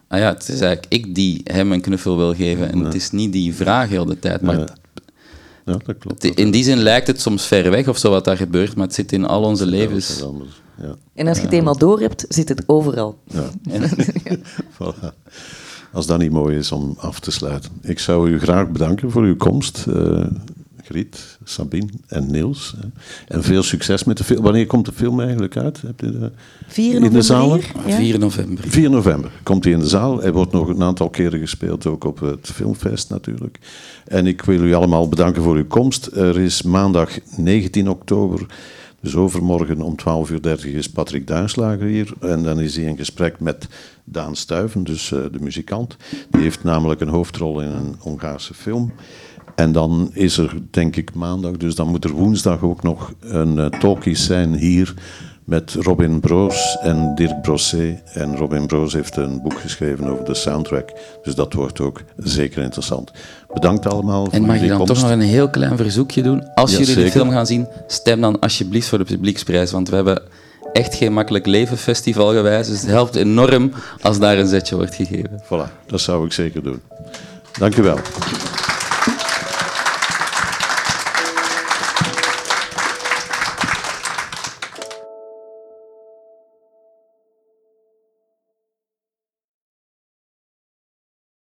Ah ja, het is eigenlijk ik die hem een knuffel wil geven en het is niet die vraag heel de tijd. Maar Ja. Dat klopt. in die zin lijkt het soms ver weg of zo wat daar gebeurt, maar het zit in al onze levens. Ja. En als je het eenmaal door hebt, zit het overal. Ja. Voilà. Als dat niet mooi is om af te sluiten. Ik zou u graag bedanken voor uw komst, eh Griet, Sabine en Niels. hè. En veel succes met de film. Wanneer komt de film eigenlijk uit? Hebt u de... 4 In de november zaal? hier, ja? 4 november. 4 november komt hij in de zaal. Hij wordt nog een aantal keren gespeeld, ook op het filmfest natuurlijk. En ik wil u allemaal bedanken voor uw komst. Er is maandag 19 oktober, dus overmorgen om 12.30 uur is Patrick Duinslager hier. En dan is hij in gesprek met Daan Stuiven, dus eh, de muzikant. Die heeft namelijk een hoofdrol in een Hongaarse film. En dan is er, denk ik, maandag, dus dan moet er woensdag ook nog een uh, talkies zijn hier met Robin Broos en Dirk Brosset. En Robin Broos heeft een boek geschreven over de soundtrack, dus dat wordt ook zeker interessant. Bedankt allemaal voor En mag je dan komst. toch nog een heel klein verzoekje doen? Als Ja, jullie de film gaan zien, stem dan alsjeblieft voor de publieksprijs, want we hebben echt geen makkelijk leven festival gewijs, dus het helpt enorm als daar een zetje wordt gegeven. Voilà, dat zou ik zeker doen. Dank u wel.